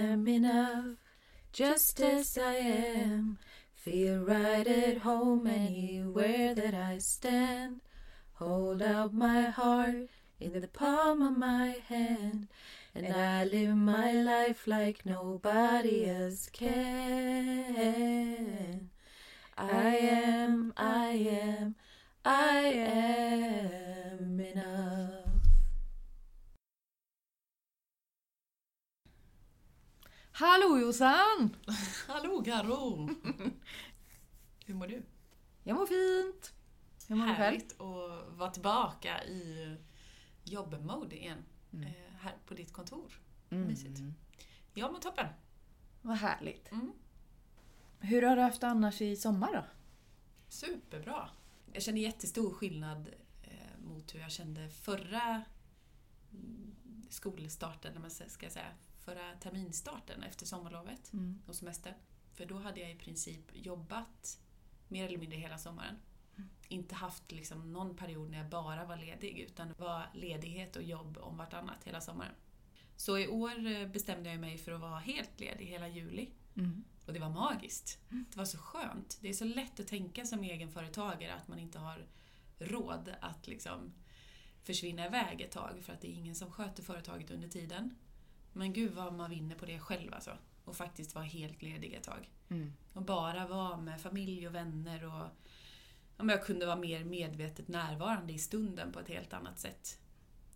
Am enough, just as I am. Feel right at home anywhere that I stand. Hold out my heart in the palm of my hand. And I live my life like nobody else can. I am, I am, I am enough. Hallå Jossan! Hallå Karo! Hur mår du? Jag mår fint. Hur mår du själv? Härligt att vara tillbaka i jobbmode igen. Mm. Eh, här på ditt kontor. Mm. Mysigt. Jag mår toppen. Vad härligt. Mm. Hur har du haft det annars i sommar då? Superbra. Jag känner jättestor skillnad eh, mot hur jag kände förra mm, skolstarten, ska jag säga, förra terminstarten efter sommarlovet Mm. och semestern. För då hade jag i princip jobbat mer eller mindre hela sommaren. Inte haft liksom någon period när jag bara var ledig, utan var ledighet och jobb om vartannat hela sommaren. Så i år eh, bestämde jag mig för att vara helt ledig hela juli. Mm. Och det var magiskt. Det var så skönt. Det är så lätt att tänka som egenföretagare att man inte har råd att liksom försvinna iväg ett tag för att det är ingen som sköter företaget under tiden. Men gud vad man vinner på det själv alltså. Och faktiskt vara helt ledig ett tag. Mm. Och bara vara med familj och vänner och ja, men jag kunde vara mer medvetet närvarande i stunden på ett helt annat sätt.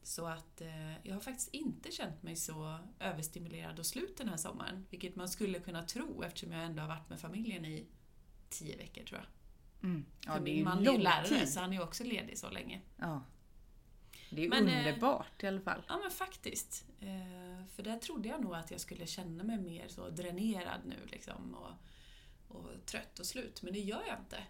Så att eh, jag har faktiskt inte känt mig så överstimulerad och slut den här sommaren. Vilket man skulle kunna tro eftersom jag ändå har varit med familjen i tio veckor tror jag. Mm. Ja, För min man är ju lärare tid. så han är ju också ledig så länge. Ja. Det är Men, eh, underbart i alla fall. Ja men faktiskt. Eh, för där trodde jag nog att jag skulle känna mig mer så dränerad nu liksom och, och trött och slut. Men det gör jag inte.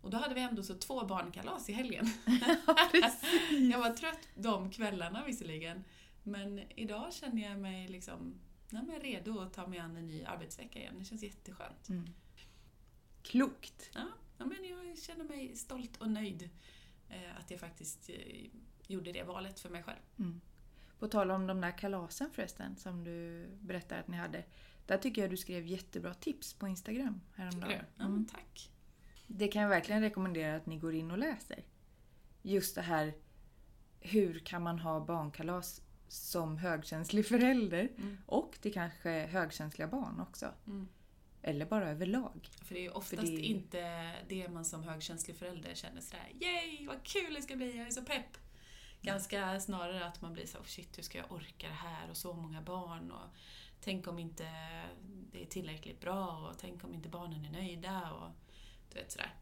Och då hade vi ändå så två barnkalas i helgen. jag var trött de kvällarna visserligen. Men idag känner jag mig liksom ja, men redo att ta mig an en ny arbetsvecka igen. Det känns jätteskönt. Mm. Klokt. Ja, ja, men jag känner mig stolt och nöjd eh, att jag faktiskt gjorde det valet för mig själv. Mm. På tal om de där kalasen förresten som du berättade att ni hade. Där tycker jag du skrev jättebra tips på Instagram Tycker häromdagen. du? Ja, Mm. men tack. Det kan jag verkligen rekommendera att ni går in och läser. Just det här, hur kan man ha barnkalas som högkänslig förälder? Mm. Och till kanske högkänsliga barn också. Mm. Eller bara överlag. För det är oftast det- inte det man som högkänslig förälder känner sådär Yay, vad kul det ska bli, jag är så pepp. Ganska snarare att man blir så oh shit, hur ska jag orka det här och så många barn och tänk om inte det är tillräckligt bra och tänk om inte barnen är nöjda och du vet sådär.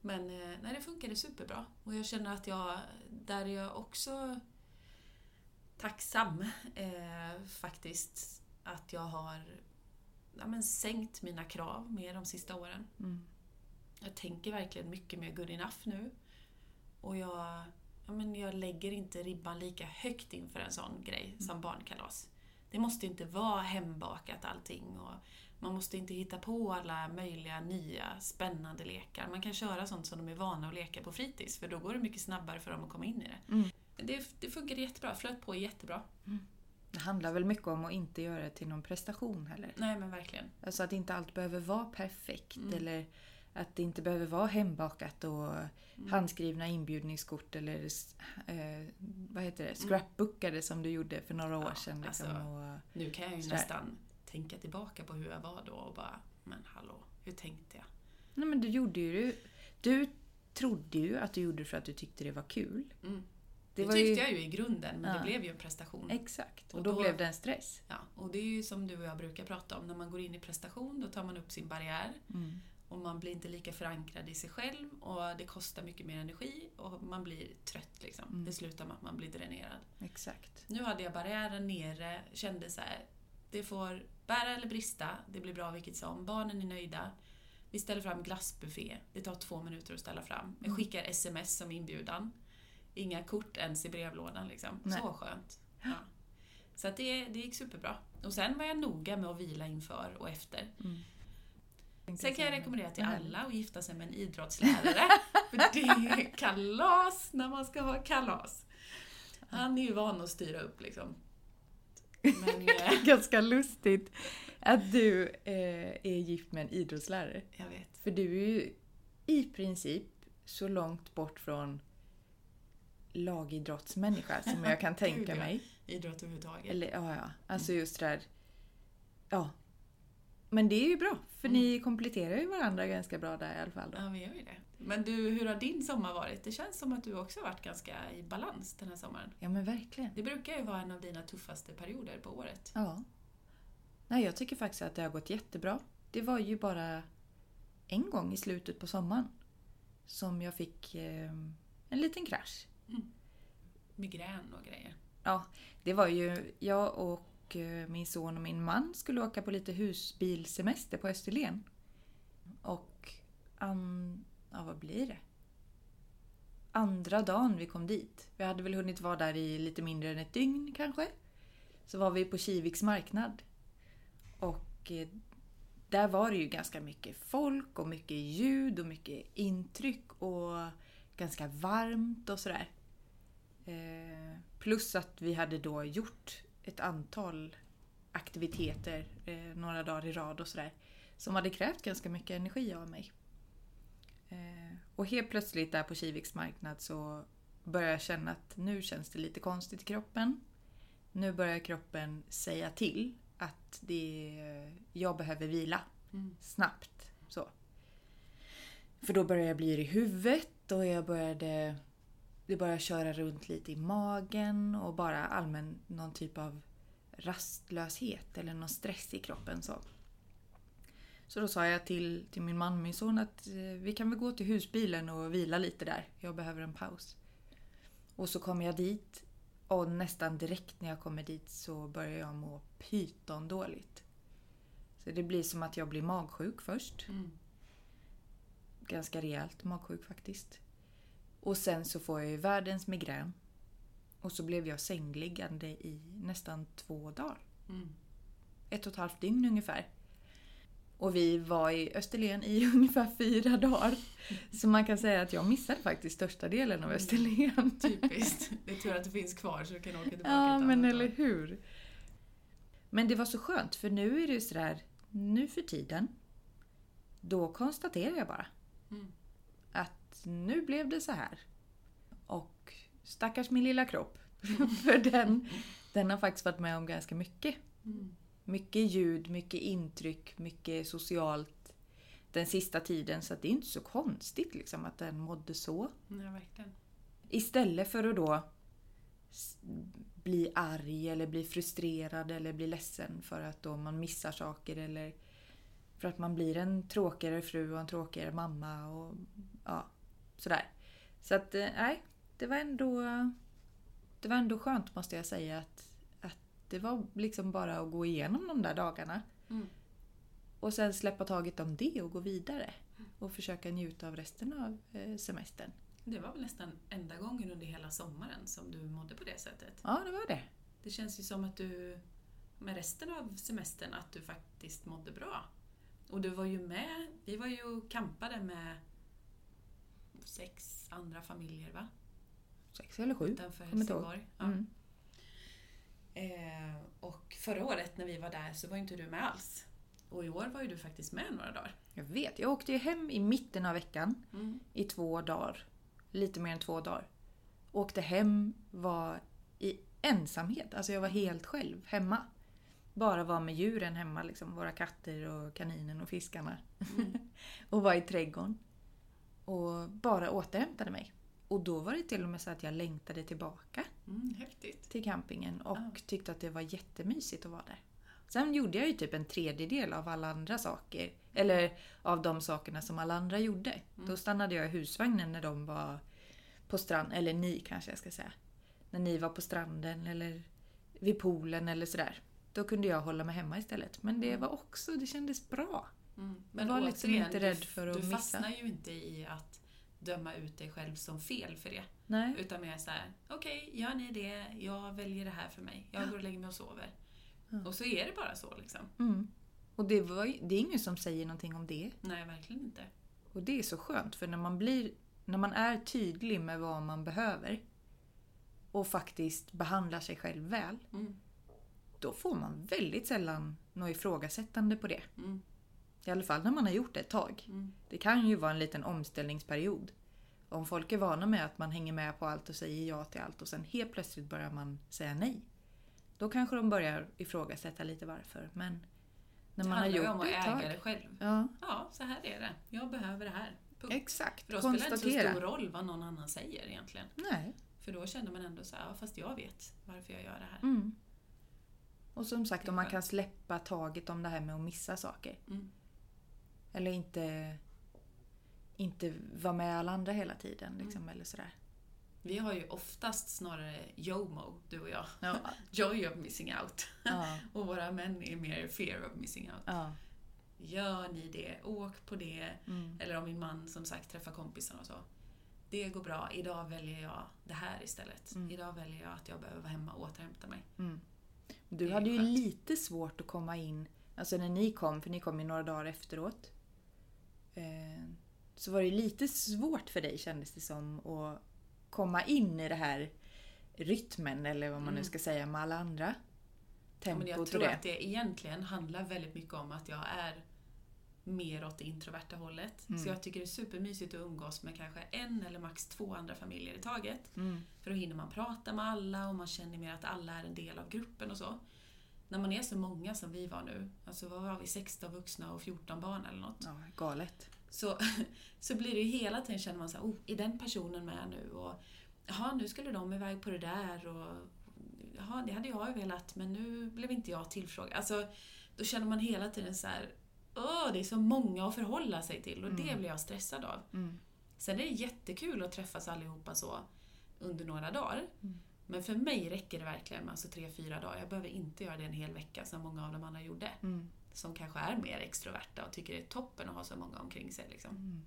Men eh, nej, det funkade superbra och jag känner att jag, där är jag också tacksam eh, faktiskt att jag har ja, men, sänkt mina krav mer de sista åren. Mm. Jag tänker verkligen mycket mer good enough nu. Och jag, ja, men jag lägger inte ribban lika högt inför en sån grej som barnkalas. Det måste inte vara hembakat allting och man måste inte hitta på alla möjliga nya spännande lekar. Man kan köra sånt som de är vana att leka på fritids för då går det mycket snabbare för dem att komma in i det. Mm. Det, det funkar jättebra, flöt på jättebra. Det handlar väl mycket om att inte göra det till någon prestation heller. Nej men verkligen. Alltså att inte allt behöver vara perfekt Mm. eller att det inte behöver vara hembakat och Mm. handskrivna inbjudningskort eller eh, vad heter det, scrapbookade som du gjorde för några år Mm. Ja, sedan. Liksom, alltså, och, Nu kan jag ju Sådär. nästan tänka tillbaka på hur jag var då och bara, men hallå, hur tänkte jag? nej men du gjorde ju, du trodde ju att du gjorde det för att du tyckte det var kul. Mm. Det Det, tyckte ju- jag ju i grunden, men Ja. det blev ju en prestation. Exakt, och, Och då, då- blev det en stress. Ja, och det är ju som du och jag brukar prata om, när man går in i prestation då tar man upp sin barriär Mm. Och man blir inte lika förankrad i sig själv och det kostar mycket mer energi och man blir trött liksom. Mm. Det slutar med att man blir dränerad. Exakt. Nu hade jag barriären nere, kände så här, det får bära eller brista, det blir bra vilket som. Barnen är nöjda. Vi ställer fram glassbuffé, det tar två minuter att ställa fram. Jag Mm. skickar sms som inbjudan. Inga kort ens i brevlådan liksom. Nej. Så skönt. Ja. Så det, det gick superbra. Och sen var jag noga med att vila inför och efter. Mm. Sen kan jag rekommendera till alla att gifta sig med en idrottslärare. för det är kalas när man ska ha kalas. Han är ju van att styra upp liksom. Men eh, Ganska lustigt att du eh, är gift med en idrottslärare. jag vet. För du är ju i princip så långt bort från lagidrottsmänniska som jag kan tänka mig. Idrott överhuvudtaget. Eller ja, ja. Alltså just det där. Ja. Men det är ju bra, för Mm. ni kompletterar ju varandra ganska bra där i alla fall. Då. Ja, vi gör ju det. Men du, hur har din sommar varit? Det känns som att du också har varit ganska i balans den här sommaren. Ja men verkligen. Det brukar ju vara en av dina tuffaste perioder på året. Ja. Nej, jag tycker faktiskt att det har gått jättebra. Det var ju bara en gång i slutet på sommaren som jag fick eh, en liten krasch. Migrän och grejer. Ja, det var ju jag och Eh, min son och min man skulle åka på lite husbilsemester på Österlen. Och an, ja, vad blir det? Andra dagen vi kom dit, vi hade väl hunnit vara där i lite mindre än ett dygn kanske. Så var vi på Kiviks marknad. Och eh, där var det ju ganska mycket folk och mycket ljud och mycket intryck och ganska varmt och sådär. Eh, plus att vi hade då gjort ett antal aktiviteter eh, några dagar i rad och sådär. Som hade krävt ganska mycket energi av mig. Eh, och helt plötsligt där på Kiviks marknad så började jag känna att nu känns det lite konstigt i kroppen. Nu börjar kroppen säga till att det, jag behöver vila Mm. snabbt. Så. För då började jag bli i huvudet och jag började, det började köra runt lite i magen och bara allmän någon typ av rastlöshet eller någon stress i kroppen. Så, så då sa jag till, till min man min son att eh, vi kan väl gå till husbilen och vila lite där. Jag behöver en paus. Och så kom jag dit och nästan direkt när jag kommer dit så börjar jag må pyton dåligt. Så det blir som att jag blir magsjuk först. Mm. Ganska rejält magsjuk faktiskt. Och sen så får jag ju världens migrän. Och så blev jag sängliggande i nästan två dagar. Mm. Ett och ett halvt dygn ungefär. Och vi var i Österlen i ungefär fyra dagar. Så man kan säga att jag missade faktiskt största delen av Österlen. Typiskt. Det är tur att det finns kvar så du kan åka tillbaka Ja, men eller hur? Men det var så skönt för nu är det ju sådär, nu för tiden, då konstaterar jag bara Mm. Nu blev det så här. Och stackars min lilla kropp. för den, den har faktiskt varit med om ganska mycket. Mm. Mycket ljud, mycket intryck, mycket socialt den sista tiden. Så det är inte så konstigt liksom att den mådde så. Ja, verkligen. Istället för att då bli arg eller bli frustrerad eller bli ledsen för att då man missar saker eller för att man blir en tråkigare fru och en tråkigare mamma och ja, sådär. Så att eh, nej, det var ändå det var ändå skönt måste jag säga att, att det var liksom bara att gå igenom de där dagarna Mm. och sen släppa taget om det och gå vidare och försöka njuta av resten av eh, semestern. Det var väl nästan enda gången under hela sommaren som du mådde på det sättet. Ja, det var det. Det känns ju som att du med resten av semestern att du faktiskt mådde bra. Och du var ju med, vi var ju och campade med sex andra familjer va? Sex eller sju. Utanför. Helsingborg. Ja. Mm. Eh, och förra året när vi var där så var inte du med alls. Och i år var ju du faktiskt med några dagar. Jag vet, jag åkte ju hem i mitten av veckan Mm. i två dagar. Lite mer än två dagar. Åkte hem, var i ensamhet. Alltså jag var helt själv hemma. Bara var med djuren hemma, liksom. våra katter och kaninen och fiskarna. och var i trädgården. Och bara återhämtade mig. Och då var det till och med så att jag längtade tillbaka Mm, till campingen och Ja. tyckte att det var jättemysigt att vara där. Sen gjorde jag ju typ en tredjedel av alla andra saker. Eller av de sakerna som alla andra gjorde. Då stannade jag i husvagnen när de var på stranden, eller ni kanske jag ska säga. När ni var på stranden eller vid poolen eller sådär. Då kunde jag hålla mig hemma istället. Men det var också, det kändes bra. Mm. Jag var liksom återigen, inte du- rädd för att Du missa. fastnar ju inte i att döma ut dig själv som fel för det. Nej. Utan mer så här: okej, gör ni det, jag väljer det här för mig. Jag går och lägger mig och sover. Ja. Och så är det bara så liksom. Mm. Och det, var, det är ingen som säger någonting om det. Nej, verkligen inte. Och det är så skönt för när man blir när man är tydlig med vad man behöver och faktiskt behandlar sig själv väl, Mm. då får man väldigt sällan något ifrågasättande på det. Mm. I alla fall när man har gjort det ett tag. Mm. Det kan ju vara en liten omställningsperiod. Om folk är vana med att man hänger med på allt och säger ja till allt och sen helt plötsligt börjar man säga nej. Då kanske de börjar ifrågasätta lite varför. Men när Det man har handlar ju gjort om att det äga det själv. Ja, Ja, så här är det. Jag behöver det här. Punkt. exakt. För då spelar det inte så stor roll vad någon annan säger egentligen. Nej. För då känner man ändå så här, ja, fast jag vet varför jag gör det här. Mm. Och som sagt, Det om man kan släppa taget om det här med att missa saker. Mm. Eller inte, inte vara med alla andra hela tiden. Liksom, eller sådär. Vi har ju oftast snarare JOMO, du och jag. Ja. Joy of missing out. Ja. Och våra män är mer fear of missing out. ja. Gör ni det, åk på det. Mm. Eller om min man som sagt träffar kompisar och så. Det går bra, idag väljer jag det här istället. Mm. Idag väljer jag att jag behöver vara hemma och återhämta mig. Mm. Du hade ju skönt. lite svårt att komma in, alltså när ni kom, för ni kom ju några dagar efteråt. Eh, så var det lite svårt för dig kändes det som att komma in i det här rytmen eller vad man nu Mm. ska säga med alla andra. Ja, Tempot men jag tror det. att det egentligen handlar väldigt mycket om att jag är mer åt det introverta hållet. Mm. Så jag tycker det är supermysigt att umgås med kanske en eller max två andra familjer i taget. Mm. För då hinner man prata med alla och man känner mer att alla är en del av gruppen och så. När man är så många som vi var nu, alltså vad var vi, 16 vuxna och 14 barn eller något. Ja, galet. Så, så blir det ju hela tiden känner man så här, oh, är den personen med nu? Och jaha, nu skulle de iväg på det där och jaha, det hade jag ju velat men nu blev inte jag tillfrågad. Alltså, då känner man hela tiden så här, åh, det är så många att förhålla sig till och det Mm. blir jag stressad av. Mm. Sen är det jättekul att träffas allihopa så under några dagar. Mm. Men för mig räcker det verkligen med alltså tre, fyra dagar. Jag behöver inte göra det en hel vecka som många av de andra gjorde. Mm. Som kanske är mer extroverta och tycker det är toppen att ha så många omkring sig. Liksom. Mm.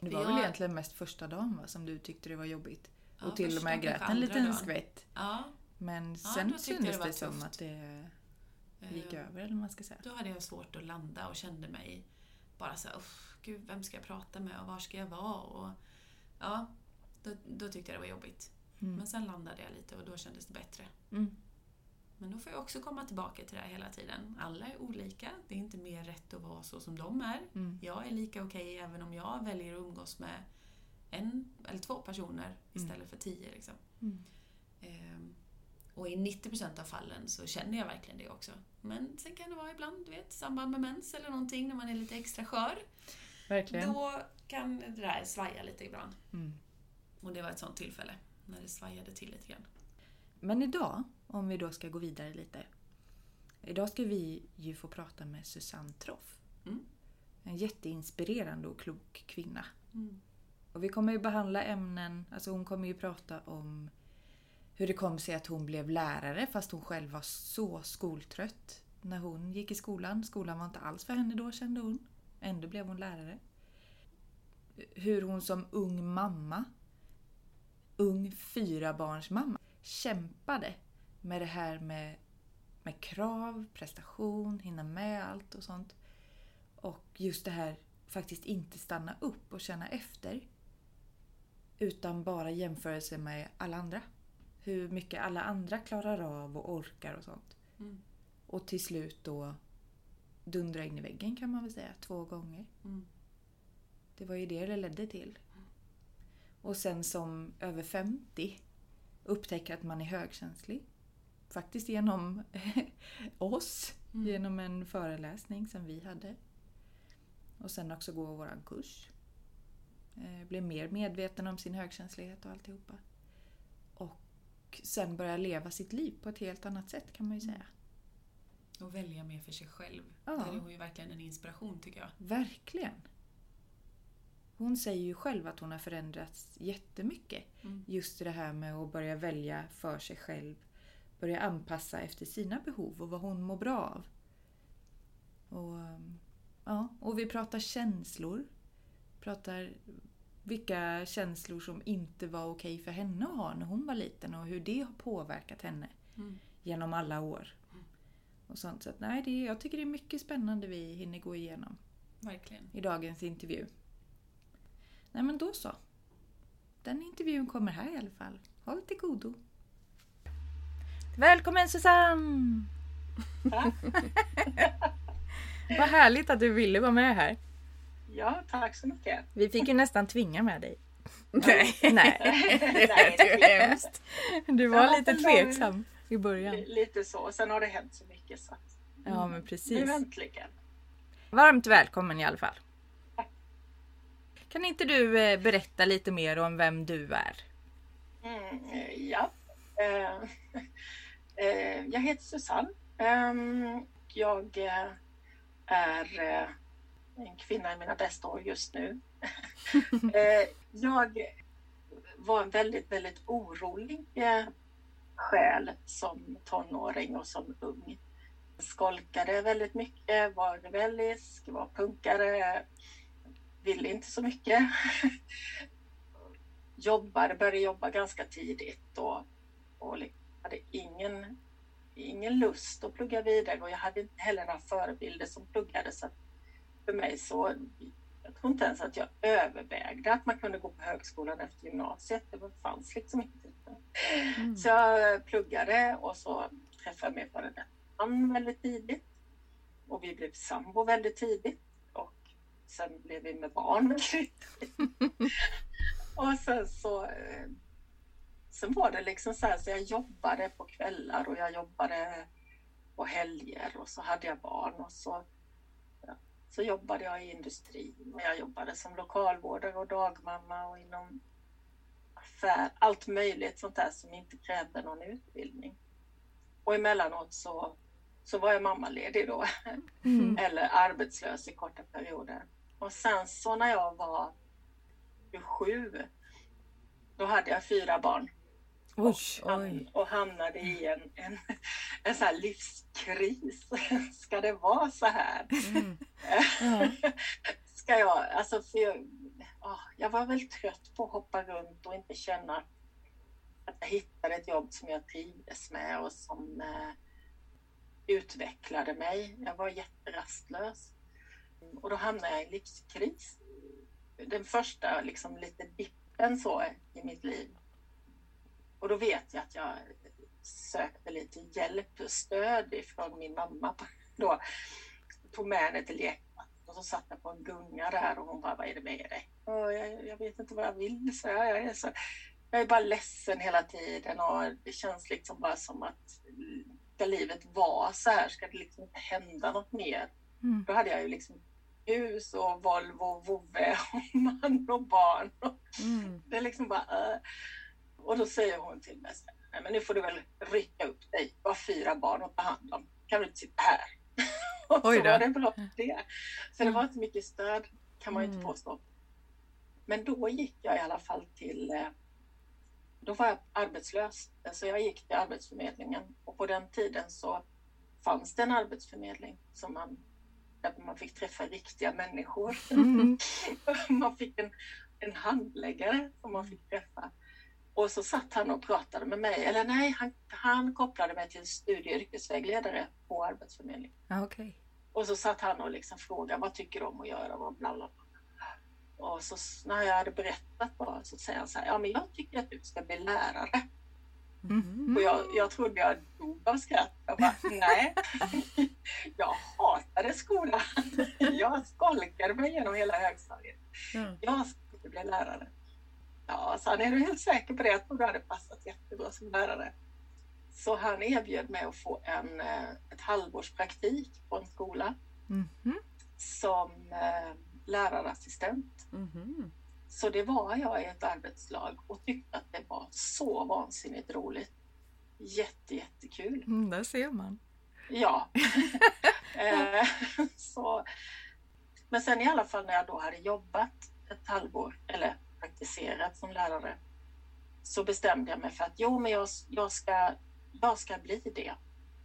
Det var jag- väl egentligen mest första dagen va, som du tyckte det var jobbigt? Ja, och till och med grät en liten dagen. skvätt. Ja, Men Ja, sen jag kändes det det som tufft. att det gick eh, över eller vad man ska säga. Då hade jag svårt att landa och kände mig bara så här, "Uff, gud, vem ska jag prata med och var ska jag vara? Och, ja, då, då tyckte jag det var jobbigt. Mm. Men sen landade jag lite och då kändes det bättre. Mm. Men då får jag också komma tillbaka till det här hela tiden. Alla är olika. Det är inte mer rätt att vara så som de är. Mm. Jag är lika okej även om jag väljer att umgås med en eller två personer istället för tio. Liksom. Mm. Ehm, och i 90% av fallen så känner jag verkligen det också. Men sen kan det vara ibland, du vet, samband med mens eller någonting när man är lite extra skör. Verkligen. Då kan det där svaja lite ibland. Mm. Och det var ett sånt tillfälle, när det svajade till lite grann. Men idag, om vi då ska gå vidare lite. Idag ska vi ju få prata med Susanne Troff. Mm. En jätteinspirerande och klok kvinna. Mm. Och vi kommer ju behandla ämnen, alltså hon kommer ju prata om hur det kom sig att hon blev lärare fast hon själv var så skoltrött när hon gick i skolan. Skolan var inte alls för henne då kände hon. Ändå blev hon lärare. Hur hon som ung mamma, ung fyrabarnsmamma, kämpade med det här med, med krav, prestation, hinna med allt och sånt. Och just det här faktiskt inte stanna upp och känna efter. Utan bara jämförelse med alla andra. Hur mycket alla andra klarar av och orkar och sånt. Mm. Och till slut då dundra in i väggen kan man väl säga, två gånger. Mm. Det var ju det det ledde till. Och sen som över 50 upptäcka att man är högkänslig. Faktiskt genom oss, Mm. genom en föreläsning som vi hade. Och sen också gå våran kurs. Eh, Blev mer medveten om sin högkänslighet och alltihopa. Och sen börja leva sitt liv på ett helt annat sätt kan man ju säga. Och välja mer för sig själv. Ja. Där är hon ju verkligen en inspiration tycker jag. Verkligen! Hon säger ju själv att hon har förändrats jättemycket. Mm. Just det här med att börja välja för sig själv. Börja anpassa efter sina behov och vad hon mår bra av. Och, um, ja, och vi pratar känslor. Pratar vilka känslor som inte var okej för henne att ha när hon var liten och hur det har påverkat henne Mm. genom alla år. Och sånt. Så att, nej, det, är- jag tycker det är mycket spännande vi hinner gå igenom Verkligen. i dagens intervju. Nej men då så. Den intervjun kommer här i alla fall. Håll till godo. Välkommen Susanne! Tack. Vad härligt att du ville vara med här. Ja, tack så mycket. Vi fick ju nästan tvinga med dig. Nej. Nej, Nej, det är hemskt. Du var Ja, lite tveksam i början. Lite så. Sen har det hänt så mycket så att Ja, men nu precis. äntligen. Varmt välkommen i alla fall. Kan inte du eh, berätta lite mer om vem du är? Mm, ja. Eh, eh, jag heter Susanne. Ehm, jag är en kvinna i mina bästa år just nu. Jag var en väldigt, väldigt orolig själ som tonåring och som ung. Skolkade väldigt mycket, var rebellisk, var punkare, ville inte så mycket. jobbade, började jobba ganska tidigt och, och hade ingen, ingen lust att plugga vidare och jag hade inte heller några förebilder som pluggade så för mig så jag tror inte ens att jag övervägde att man kunde gå på högskolan efter gymnasiet. Det fanns liksom inte. Så jag pluggade och så träffade jag min före detta man väldigt tidigt. Och vi blev sambo väldigt tidigt. Sen blev vi med barn och sen så eh, Sen var det liksom så här så jag jobbade på kvällar och jag jobbade på helger och så hade jag barn och så ja, så jobbade jag i industrin och jag jobbade som lokalvårdare och dagmamma och inom affär, allt möjligt sånt där som inte krävde någon utbildning. Och emellanåt så, så var jag mammaledig då, Mm. eller arbetslös i korta perioder. Och sen så när jag var 27, då hade jag fyra barn Oj, ham- och hamnade i en, en, en här livskris. Ska det vara så här? Mm. Ska jag, alltså för jag, ja, jag var väl trött på att hoppa runt och inte känna att jag hittade ett jobb som jag trivdes med och som eh, utvecklade mig. Jag var jätterastlös. Och då hamnade jag i en livskris. Den första liksom lite dippen så i mitt liv. Och då vet jag att jag sökte lite hjälp och stöd ifrån min mamma. Då tog med henne till lekplatsen och så satt jag på en gunga där och hon bara, vad är det med dig? "Åh, jag, jag vet inte vad jag vill, så jag, jag, är så, jag är bara ledsen hela tiden och det känns liksom bara som att ska livet vara så här? Ska det liksom inte hända något mer? Mm. Då hade jag ju liksom hus och Volvo och vovve och man och barn. Mm. det är liksom bara... äh. Och då säger hon till mig Nej, men nu får du väl rycka upp dig. Du har fyra barn att ta hand om. Kan du inte sitta här? och så då. Mm. var det bra det. Så det var inte mycket stöd kan man ju inte Mm. påstå. Men då gick jag i alla fall till... eh, Då var jag arbetslös. Så jag gick till Arbetsförmedlingen och på den tiden så fanns det en arbetsförmedling som man, där man fick träffa riktiga människor. Mm. man fick en, en handläggare som man fick träffa. Och så satt han och pratade med mig, eller nej, han, han kopplade mig till en studie och yrkesvägledare på Arbetsförmedlingen. Okej. Och så satt han och liksom frågade, vad tycker du om att göra? Och, bla bla bla. och så när jag hade berättat bara, så säger han så här, ja men jag tycker att du ska bli lärare. Mm. Och jag, jag trodde jag dog av skratt. Jag bara, nej. jag hatade skolan. jag skolkade mig genom hela högstadiet. Ja. Jag skulle bli lärare. Ja, så han är du helt säker på det? Jag tror du hade passat jättebra som lärare. Så han erbjöd mig att få en, eh, ett halvårs praktik på en skola Mhm. som eh, lärarassistent. Mhm. Så det var jag i ett arbetslag och tyckte att det var så vansinnigt roligt. Jätte, jättekul. Mm, där ser man. Ja. eh, så. Men sen i alla fall när jag då hade jobbat ett halvår eller praktiserat som lärare så bestämde jag mig för att jo, men jag, jag, ska, jag ska bli det.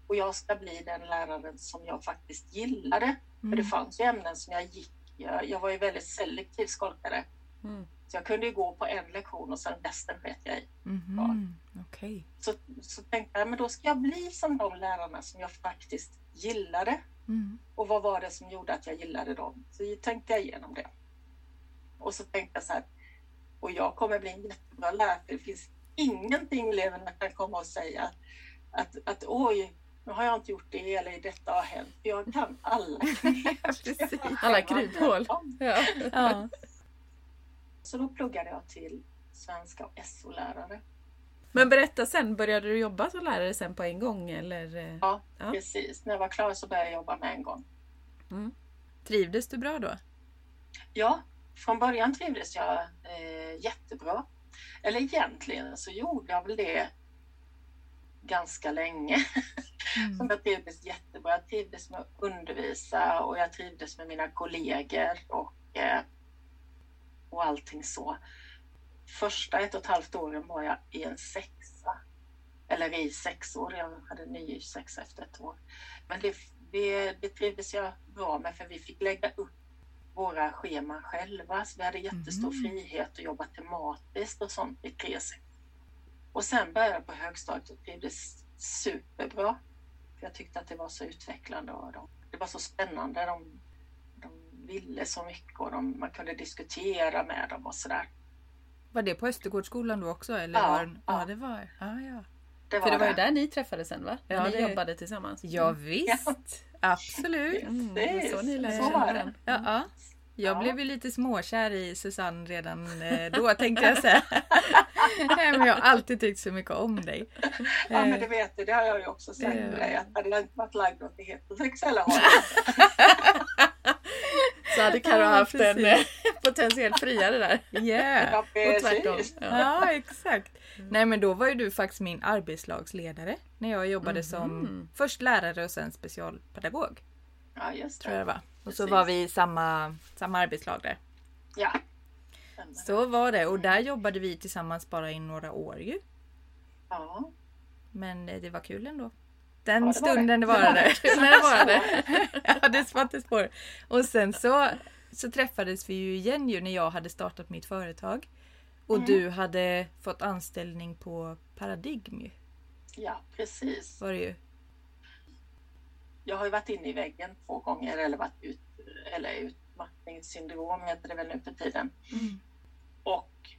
Och jag ska bli den läraren som jag faktiskt gillade. För det Mm. fanns ju ämnen som jag gick, jag, jag var ju väldigt selektiv skolkare. Mm. Så jag kunde ju gå på en lektion och sen resten sket jag i. Mhm. Okej. Så, så tänkte jag, men då ska jag bli som de lärarna som jag faktiskt gillade. Mm. Och vad var det som gjorde att jag gillade dem? Så tänkte jag igenom det. Och så tänkte jag så här, och jag kommer bli en jättebra lärare för det finns ingenting eleverna kan komma och säga att, att oj, nu har jag inte gjort det eller detta har hänt. Jag kan alla knep. Alla kryphål. Ja. Ja. Så då pluggade jag till svenska och SO-lärare. Men berätta sen, började du jobba som lärare sen på en gång eller? Ja, Ja. precis. När jag var klar så började jag jobba med en gång. Trivdes du bra då? Ja, från början trivdes jag eh, jättebra. Eller egentligen så gjorde jag väl det ganska länge. Som jag trivdes jättebra. Jag trivdes med att undervisa och jag trivdes med mina kollegor och, eh, och allting så. Första ett och ett halvt åren var jag i en sexa. Eller i sex år. Jag hade ny sexa efter ett år. Men det, det, det trivdes jag bra med för vi fick lägga upp våra scheman själva. Så vi hade jättestor Mhm. frihet att jobba tematiskt och sånt i tre sex. Och sen började jag på högstadiet och trivdes superbra. För jag tyckte att det var så utvecklande och de, det var så spännande. De, de ville så mycket och de, man kunde diskutera med dem och sådär. Var det på Östergårdsskolan då också? Eller Ja, var, den- ja, ja. det var ja, ja. Det För det var ju det. där ni träffades sen va? Ja, ni det- jobbade tillsammans. ja visst, absolut. Mm, Precis, så ni lärde så känna var det. varandra. Ja, ja. Jag Ja. blev ju lite småkär i Susanne redan eh, då tänkte jag säga. Nej, men jag har alltid tyckt så mycket om dig. Ja, men det vet du, det har jag ju också sagt Ja. till dig. Att hade jag inte varit lagd åt det heterosexuella hållet. Så hade Karo Ja, haft en precis. eh, potentiellt friare där. Yeah. Ja, Och tvärtom. Ja. Ja, exakt. Nej, men då var ju du faktiskt min arbetslagsledare när jag jobbade som Mhm. först lärare och sen specialpedagog. Ja, just Tror jag det det. var. Och så Precis. var vi i samma, samma arbetslag där. Ja. Så var det och där jobbade vi tillsammans bara i några år ju. Ja. Men eh, det var kul ändå. Den Ja, det stunden det. det varade. När det var det. ja, det satte spår. Och sen så, så träffades vi ju igen ju när jag hade startat mitt företag. Och Mm. du hade fått anställning på Paradigm ja, precis. Var det ju. Jag har ju varit inne i väggen två gånger eller varit ut, eller utmattningssyndrom heter det väl nu för tiden. Och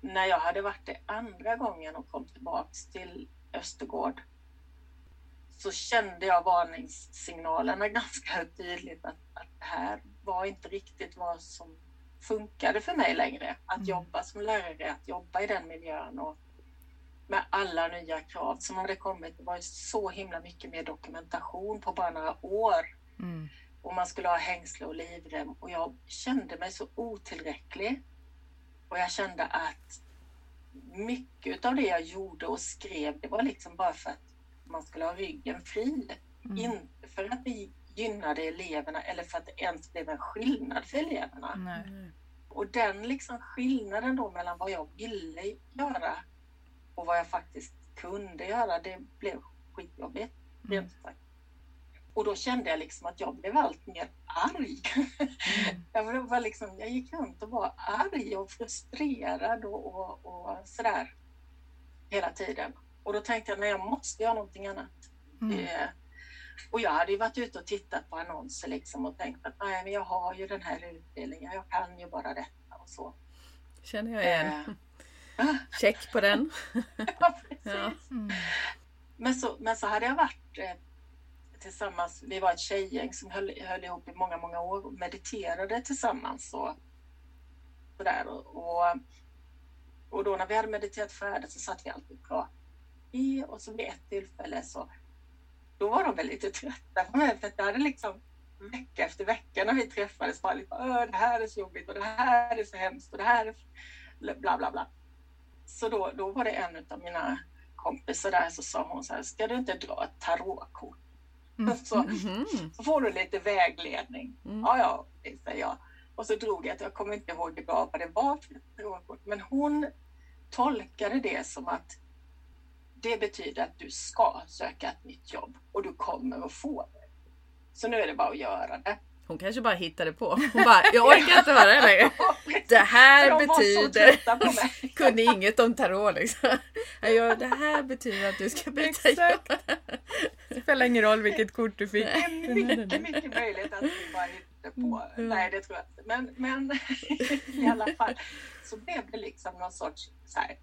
när jag hade varit det andra gången och kom tillbaks till Östergård så kände jag varningssignalerna ganska tydligt att, att det här var inte riktigt vad som funkade för mig längre. Att Mm. jobba som lärare, att jobba i den miljön och med alla nya krav som hade kommit. Det var så himla mycket mer dokumentation på bara några år Mm. och man skulle ha hängsle och livrem och jag kände mig så otillräcklig. Och jag kände att mycket av det jag gjorde och skrev, det var liksom bara för att man skulle ha ryggen fri. Mm. Inte för att det gynnade eleverna eller för att det ens blev en skillnad för eleverna. Nej. Och den liksom skillnaden då mellan vad jag ville göra och vad jag faktiskt kunde göra, det blev skitjobbigt. Mm. Och då kände jag liksom att jag blev allt mer arg. Mm. jag, var liksom, jag gick runt och var arg och frustrerad och, och, och sådär hela tiden. Och då tänkte jag, nej jag måste göra någonting annat. Mm. Eh, och jag hade ju varit ute och tittat på annonser liksom och tänkt att nej, men jag har ju den här utbildningen, jag kan ju bara detta och så. Känner jag igen. Eh, Check på den. ja. Ja. Mm. Men, så, men så hade jag varit eh, tillsammans, vi var ett tjejgäng som höll, höll ihop i många, många år och mediterade tillsammans och sådär. Och, och, och då när vi hade mediterat färdigt så satt vi alltid och pratade. Och så vid ett tillfälle så då var de väl lite trötta på mig för att det hade liksom vecka efter vecka när vi träffades bara lite, det här är så jobbigt och det här är så hemskt och det här är bla bla bla. Så då, då var det en av mina kompisar där så sa hon så här, ska du inte dra ett tarotkort? Mm. Så, Mhm. så får du lite vägledning. Mm. Ja, ja, det säger jag. Och så drog jag jag kommer inte ihåg det bra vad det var för tarotkort. Men hon tolkade det som att det betyder att du ska söka ett nytt jobb och du kommer att få det. Så nu är det bara att göra det. Hon kanske bara hittade på. Hon bara, jag orkar inte vara det längre. Det här betyder... Kunde inget om tarot liksom. Ja, ja, det här betyder att du ska byta Exakt. jobb. Det spelar ingen roll vilket kort du fick. Det är mycket, mycket möjligt att vi bara hittade på. Mm. Nej, det tror jag inte. Men, men i alla fall så blev det liksom någon sorts så här,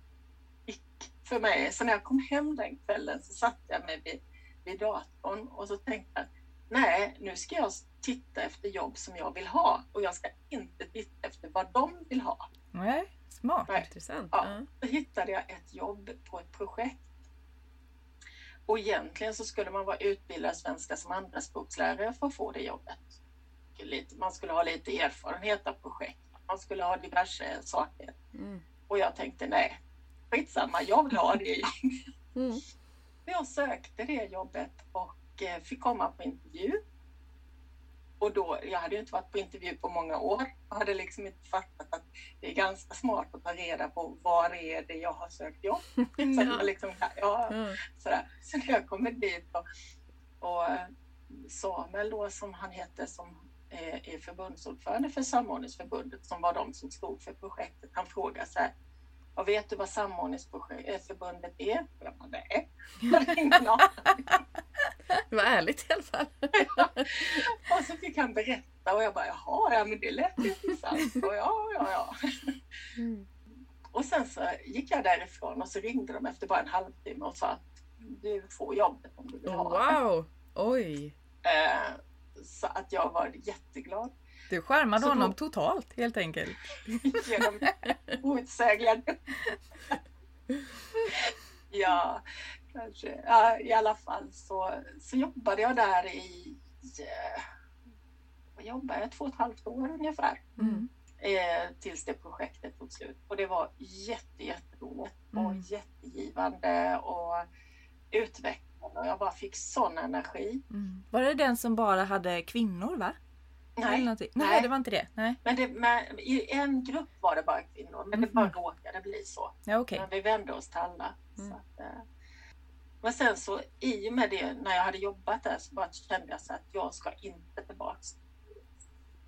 för mig. Så när jag kom hem den kvällen så satte jag mig vid vid datorn och så tänkte jag, nej, nu ska jag titta efter jobb som jag vill ha och jag ska inte titta efter vad de vill ha. Nej, smart. Nej. Intressant. Ja. Då hittade jag ett jobb på ett projekt. Och egentligen så skulle man vara utbildad svenska som andraspråkslärare för att få det jobbet. Man skulle ha lite erfarenhet av projekt. Man skulle ha diverse saker. Mm. Och jag tänkte nej, skitsamma, jag vill ha det. Mm. Jag sökte det jobbet och eh, fick komma på intervju. Och då, jag hade ju inte varit på intervju på många år. Jag hade liksom inte fattat att det är ganska smart att ta reda på var är det jag har sökt jobb. Så man liksom, ja, Mm. sådär. Så när jag kommer dit och, och eh, Samuel då som han heter som eh, är förbundsordförande för samordningsförbundet som var de som stod för projektet. Han frågar så här. Och vet du vad samordningsförbundet är? Och jag bara, nej, jag har ingen aning. Det var ärligt i alla fall. Och så fick han berätta och jag bara, jaha, ja men det lät ju intressant. Och ja, ja, ja. Mm. Och sen så gick jag därifrån och så ringde de efter bara en halvtimme och sa att du får jobbet om du vill ha det. Wow! Oj! Eh, Så att jag var jätteglad. Du charmade Så då- honom totalt helt enkelt. genom outsägliga Ja, kanske. Ja, I alla fall så, så jobbade jag där i eh, vad jobbade jag? Två och ett halvt år ungefär. Mm. Eh, tills det projektet tog slut. Och det var jätte, jätteroligt och Mm. jättegivande och utvecklande. Och jag bara fick sån energi. Mm. Var det den som bara hade kvinnor va? Nej? Nej, Nej. det var inte det. Nej. men det, men i en grupp var det bara kvinnor, men det bara råkade bli så. Ja, okej. Men vi vände oss till alla. Mm. Så att, eh. Men sen så i och med det, när jag hade jobbat där så bara kände jag så att jag ska inte tillbaks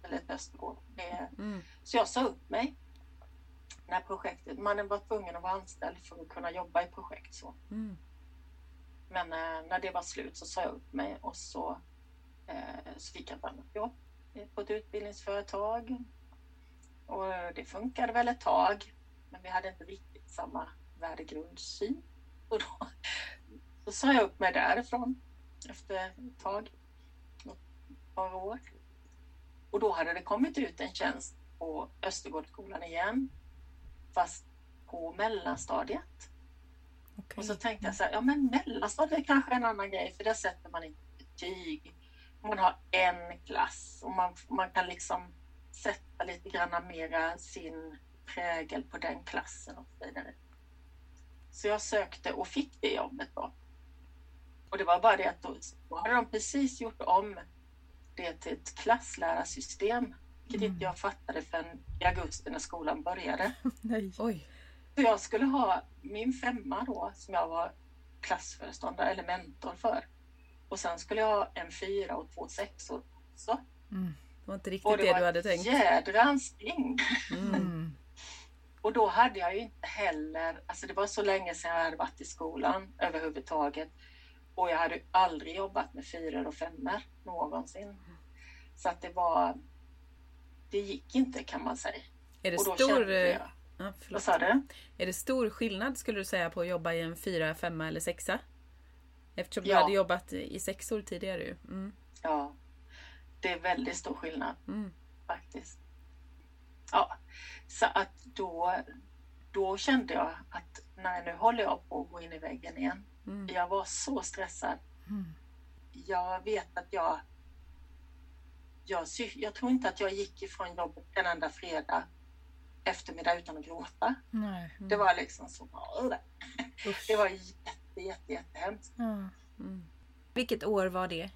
eller till Östergård. Det, Mm. så jag sa upp mig. När projektet, man var tvungen att vara anställd för att kunna jobba i projekt. Så. Mm. Men eh, när det var slut så sa jag upp mig och så, eh, så fick jag ett annat jobb på ett utbildningsföretag. Och det funkade väl ett tag, men vi hade inte riktigt samma värdegrundssyn. Och då, så sa jag upp mig därifrån efter ett tag, ett par år. Och då hade det kommit ut en tjänst på Östergårdsskolan igen, fast på mellanstadiet. Okej. Och så tänkte jag så här, ja men mellanstadiet är kanske en annan grej för där sätter man inte betyg. Man har en klass och man, man kan liksom sätta lite grann mera sin prägel på den klassen och så vidare. Så jag sökte och fick det jobbet då. Och det var bara det att då, då hade de precis gjort om det till ett klasslärarsystem. Vilket inte jag fattade förrän i augusti när skolan började. Nej. Oj! Så jag skulle ha min femma då som jag var klassföreståndare eller mentor för. Och sen skulle jag ha en fyra och två sexor också. Mm. Det var inte Och riktigt det, var du hade tänkt. jädrans spring. Mm. Och då hade jag ju inte heller, alltså det var så länge sedan jag hade varit i skolan överhuvudtaget. Och jag hade aldrig jobbat med fyror och femmor någonsin. Så att det var, det gick inte kan man säga. Är det Och då stor... kände jag, Ja, vad sa du? Är det stor skillnad skulle du säga på att jobba i en fyra, femma eller sexa? Eftersom du Ja. hade jobbat i i sexor tidigare ju. Mm. Ja, det är väldigt stor skillnad. Mm. faktiskt. Ja, så att då, då kände jag att nej, nu håller jag på att gå in i väggen igen. Mm. Jag var så stressad. Mm. Jag vet att jag, jag... Jag tror inte att jag gick ifrån jobbet en enda fredag eftermiddag utan att gråta. Nej. Det var liksom så... Det var jätte, jätte, jättehemskt. Ja. Mm. Vilket år var det?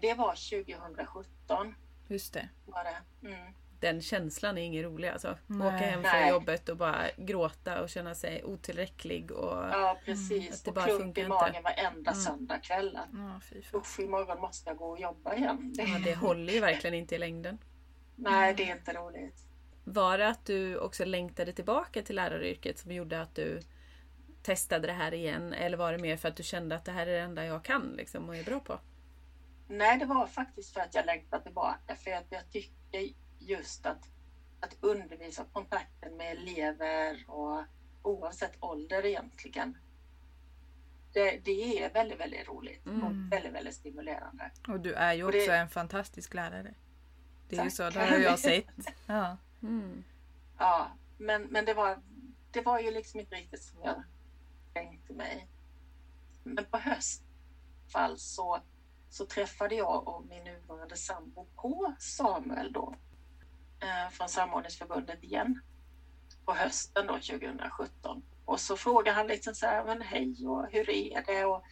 Det var 2017. Just det. Var det. Mm. Den känslan är ingen rolig alltså. Nej. Åka hem från Nej. jobbet och bara gråta och känna sig otillräcklig. Och... Ja, precis. att det och bara klump funkar i inte. magen varenda Mm. söndagkväll. Ja. Usch, imorgon måste jag gå och jobba igen. Det, Ja, det håller ju verkligen inte i längden. Nej, det är inte roligt. Var det att du också längtade tillbaka till läraryrket som gjorde att du testade det här igen? Eller var det mer för att du kände att det här är det enda jag kan liksom, och är bra på? Nej, det var faktiskt för att jag längtar tillbaka. För att jag tycker just att, att undervisa kontakten med elever och oavsett ålder egentligen. det, det är väldigt, väldigt roligt Mm. och väldigt, väldigt stimulerande. Och du är ju Och det- också en fantastisk lärare. Det är ju Tack. så, det har jag sett. Ja. Mm. Ja, men, men det, var, det var ju liksom inte riktigt som jag tänkte mig. Men på höstfall så, så träffade jag och min nuvarande sambo på Samuel då eh, från Samordningsförbundet igen på hösten då 2017. Och så frågade han liksom så här, men hej och hur är det? Och,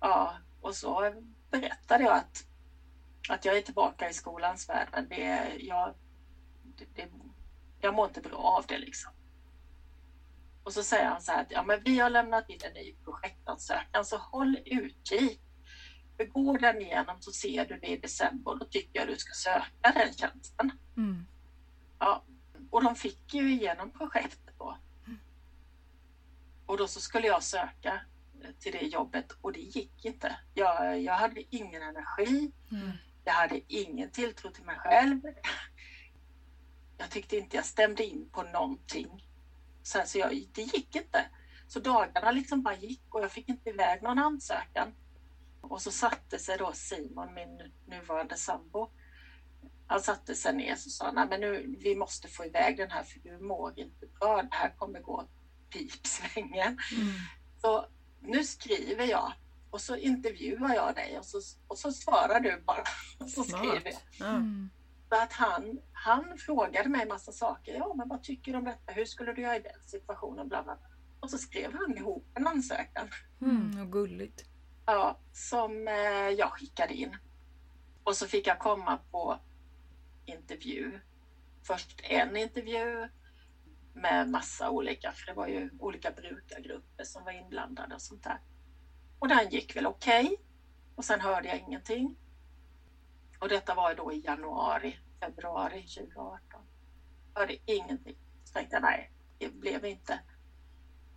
ja, och så berättade jag att, att jag är tillbaka i skolans värld, men det, jag, det, det, jag mår inte bra av det liksom. Och så säger han så här att ja, men vi har lämnat in en ny projektansökan så håll utkik. För går den igenom så ser du det i december och då tycker jag du ska söka den tjänsten. Mm. Ja, och de fick ju igenom projektet då. Och då så skulle jag söka eh, till det jobbet och det gick inte. Jag, jag hade ingen energi. Mm. Jag hade ingen tilltro till mig själv. Jag tyckte inte jag stämde in på någonting. Så, så jag, det gick inte. Så dagarna liksom bara gick och jag fick inte iväg någon ansökan. Och så satte sig då Simon, min nuvarande sambo, han satte sig ner och sa nej men nu, vi måste få iväg den här för du mår inte bra. Det här kommer gå pipsvängen. Mm. Så nu skriver jag och så intervjuar jag dig och så, och så svarar du bara. Och så skriver jag. Ja. Mm. Så att han, han frågade mig massa saker. Ja, men vad tycker du om detta? Hur skulle du göra i den situationen? Bla, bla. Och så skrev han ihop en ansökan Mm. Och gulligt. ja, som eh, jag skickade in. Och så fick jag komma på intervju. Först en intervju med massa olika, för det var ju olika brukargrupper som var inblandade och sånt där. Och den gick väl okej. Och sen hörde jag ingenting. Och detta var då i januari, februari 2018. Jag Hörde ingenting. Så tänkte jag nej, det blev inte.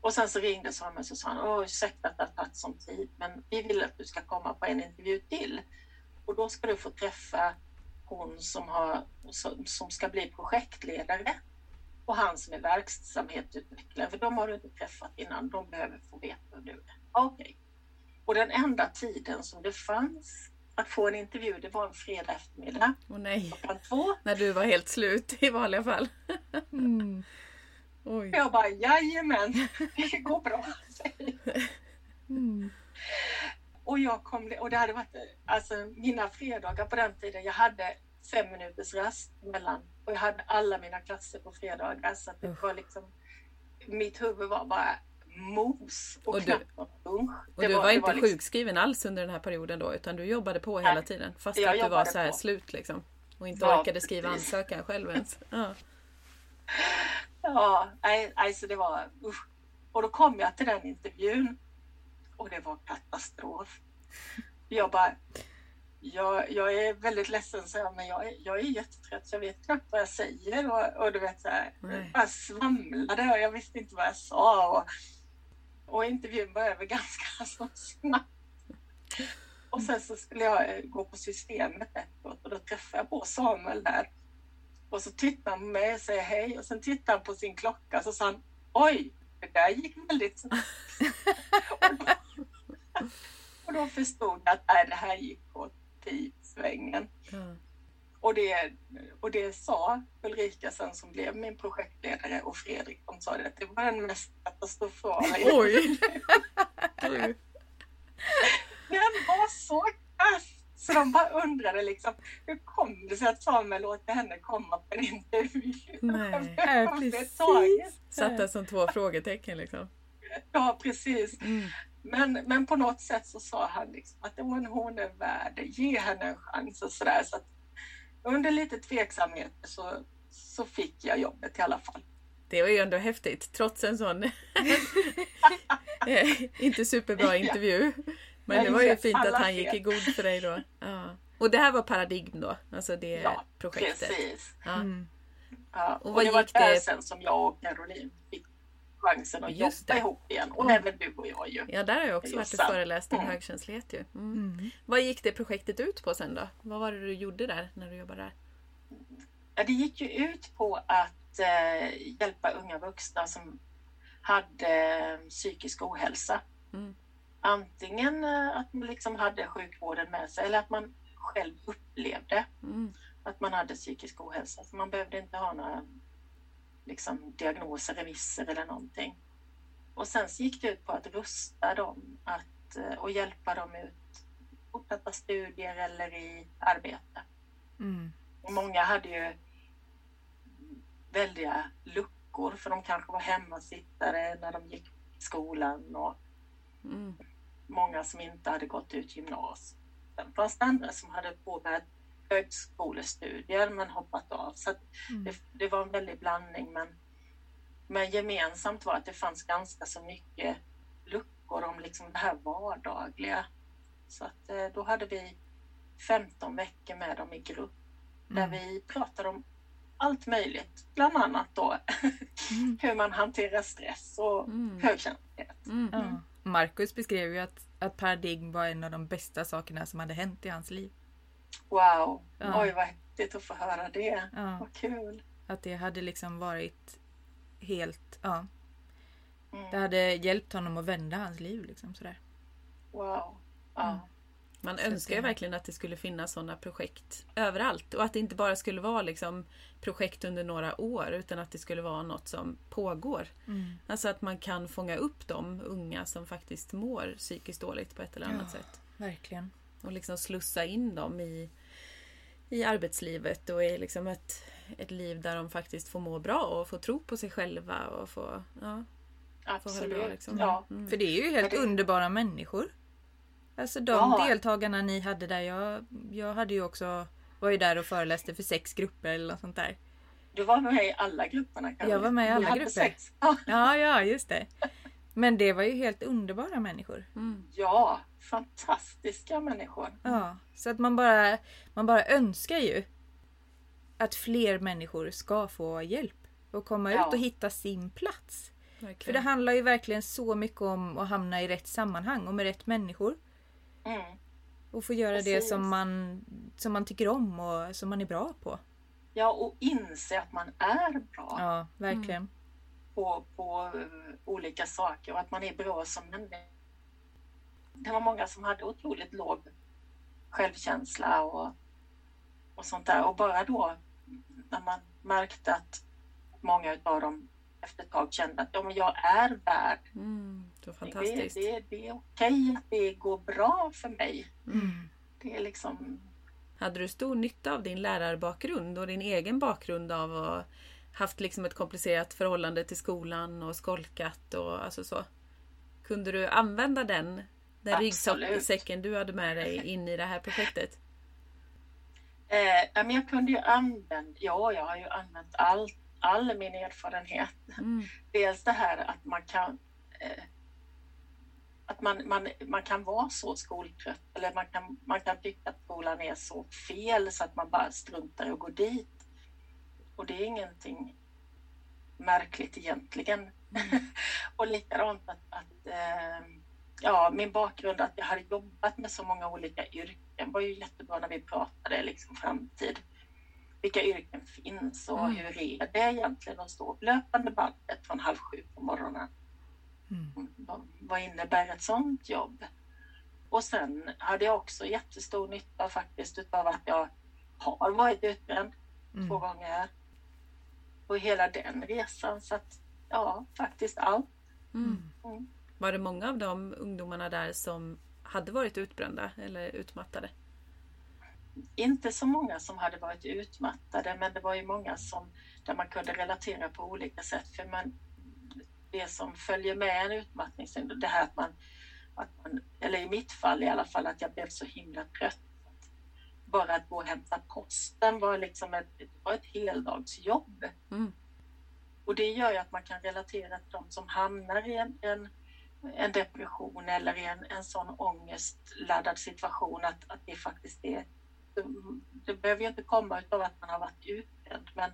Och sen så ringde Samuel och sa Åh, ursäkta att det har tagit sån tid, men vi vill att du ska komma på en intervju till. Och då ska du få träffa hon som, har, som, som ska bli projektledare och han som är verksamhetsutvecklare, för de har du inte träffat innan. De behöver få veta vem du är. Okej. Och den enda tiden som det fanns att få en intervju, det var en fredag eftermiddag Åh nej, klockan två. när du var helt slut i vanliga fall. Mm. Oj. Jag bara, jajamän, det går bra. Mm. Och jag kom, och det hade varit, alltså mina fredagar på den tiden, jag hade fem minuters rast mellan och jag hade alla mina klasser på fredagar så det var liksom, mitt huvud var bara mos och, Och du- lunch. Och du var, det inte liksom- sjukskriven alls under den här perioden då utan du jobbade på hela Nej, tiden fast att du var så här på. slut liksom. Och inte Ja, orkade skriva precis. ansökan själv ens. Ja. Ja, nej, nej, så det var usch. Och då kom jag till den intervjun och det var katastrof. Jag bara, jag, jag är väldigt ledsen så jag, men jag är, jag är jättetrött jag vet knappt vad jag säger och, och du vet så här, jag bara svamlade och jag visste inte vad jag sa och, och intervjun var över ganska så snabbt. Och sen så skulle jag eh, gå på systemet efteråt och då träffade jag på Samuel där. Och så tittade han på mig och säger hej och sen tittade han på sin klocka och så sa han oj, det där gick väldigt snabbt. och, då, och då förstod jag att nej, det här gick åt pipsvängen. Ja. Och det, och det sa Ulrika sen som blev min projektledare och Fredrik, de sa det att det var den mest katastrofala Oj! Den var så kass! Så de bara undrade liksom, hur kom det sig att Samuel låter henne komma på en intervju? Nej, precis. taget. Satte som två frågetecken liksom. Ja, precis. Mm. Men, men på något sätt så sa han liksom att hon, hon är värd ge henne en chans och sådär. Så att under lite tveksamhet så, så fick jag jobbet i alla fall. Det var ju ändå häftigt trots en sån eh, inte superbra intervju. Men det var ju fint att han gick i god för dig då. Ja. Och det här var Paradigm då? Alltså det Ja, projektet? Precis. Ja. Mm. Ja, Och och, vad det var där det- sen som jag och Caroline fick chansen att Just jobba det. ihop igen. Och Mm. även du och jag ju. Ja, där har jag också varit och föreläst om Mm. högkänslighet ju. Mm. Mm. Vad gick det projektet ut på sen då? Vad var det du gjorde där när du jobbade där? Ja, det gick ju ut på att eh, hjälpa unga vuxna som hade eh, psykisk ohälsa. Mm. antingen eh, att man liksom hade sjukvården med sig eller att man själv upplevde Mm. att man hade psykisk ohälsa. Så man behövde inte ha några liksom, diagnoser, remisser eller någonting. Och sen så gick det ut på att rusta dem att, eh, och hjälpa dem ut fortsatta studier eller i arbete. Mm. Och många hade ju väldiga luckor för de kanske var hemmasittare när de gick i skolan och Mm. många som inte hade gått ut gymnasiet. Sen fanns det andra som hade påbörjat högskolestudier men hoppat av. Så att Mm. det, det var en väldig blandning men, men gemensamt var att det fanns ganska så mycket luckor om liksom det här vardagliga. Så att eh, då hade vi 15 veckor med dem i grupp där Mm. vi pratade om allt möjligt. Bland annat då Mm. hur man hanterar stress och Mm. högkänslighet. Mm. Marcus beskrev ju att, att paradigm var en av de bästa sakerna som hade hänt i hans liv. Wow, Ja. oj vad häftigt att få höra det. Ja. Vad kul. Att det hade liksom varit helt, ja. Mm. Det hade hjälpt honom att vända hans liv liksom sådär. Wow. Ja. Mm. Man Så önskar ju verkligen att det skulle finnas sådana projekt överallt och att det inte bara skulle vara liksom projekt under några år utan att det skulle vara något som pågår. Alltså att man kan fånga upp de unga som faktiskt mår psykiskt dåligt på ett eller annat Ja. sätt. Verkligen. Och liksom slussa in dem i, i arbetslivet och i liksom ett, ett liv där de faktiskt får må bra och få tro på sig själva och få, ja, få Absolut. bra. Liksom. Ja. Mm. För det är ju helt det- underbara människor. Alltså de Ja. deltagarna ni hade där. Jag, jag hade ju också, var ju där och föreläste för sex grupper eller något sånt där. Du var med i alla grupperna kanske? Jag var med i alla grupper. sex. Ja. Ja, ja, just det. Men det var ju helt underbara människor. Mm. ja, fantastiska människor. Ja, så att man bara, man bara önskar ju att fler människor ska få hjälp och komma Ja. ut och hitta sin plats. För Verkligen. det handlar ju verkligen så mycket om att hamna i rätt sammanhang och med rätt människor. Mm. Och få göra det Precis. som man, som man tycker om och som man är bra på. Ja, och inse att man är bra Ja, verkligen. på, på eh, olika saker och att man är bra som människa. Det var många som hade otroligt låg självkänsla och, och sånt där. Och bara då när man märkte att många av dem efter ett tag kände att ja, men jag är värd. Mm. Det, fantastiskt. det, det är okej att det går bra för mig. Mm. Det är liksom Hade du stor nytta av din lärarbakgrund och din egen bakgrund av att haft liksom ett komplicerat förhållande till skolan och skolkat och alltså så? Kunde du använda den, den ryggsäcken du hade med dig in i det här projektet? Eh, men jag kunde ju använda, ja jag har ju använt all, all min erfarenhet. Mm. Dels det här att man kan eh, att man, man, man kan vara så skoltrött eller man kan, man kan tycka att skolan är så fel så att man bara struntar i att gå dit. Och det är ingenting märkligt egentligen. och likadant att, att eh, ja, min bakgrund att jag hade jobbat med så många olika yrken var ju jättebra när vi pratade liksom framtid. Vilka yrken finns och Mm. hur är det egentligen att stå på löpande bandet från halv sju på morgonen? Mm. Vad, innebär ett sånt jobb? Och sen hade jag också jättestor nytta faktiskt utav att jag har varit utbränd två Mm. gånger. Och hela den resan så att ja, faktiskt allt. Mm. Var det många av de ungdomarna där som hade varit utbrända eller utmattade? inte så många som hade varit utmattade, men det var ju många som där man kunde relatera på olika sätt. För man, det som följer med en utmattningssyndrom, det här att man, att man, eller i mitt fall i alla fall, att jag blev så himla trött. Bara att gå och hämta posten var liksom ett, var ett heldagsjobb. Mm. Och det gör ju att man kan relatera till de som hamnar i en, en, en depression eller en, en sån ångestladdad situation att, att det faktiskt är det, behöver ju inte komma av att man har varit utbränd men,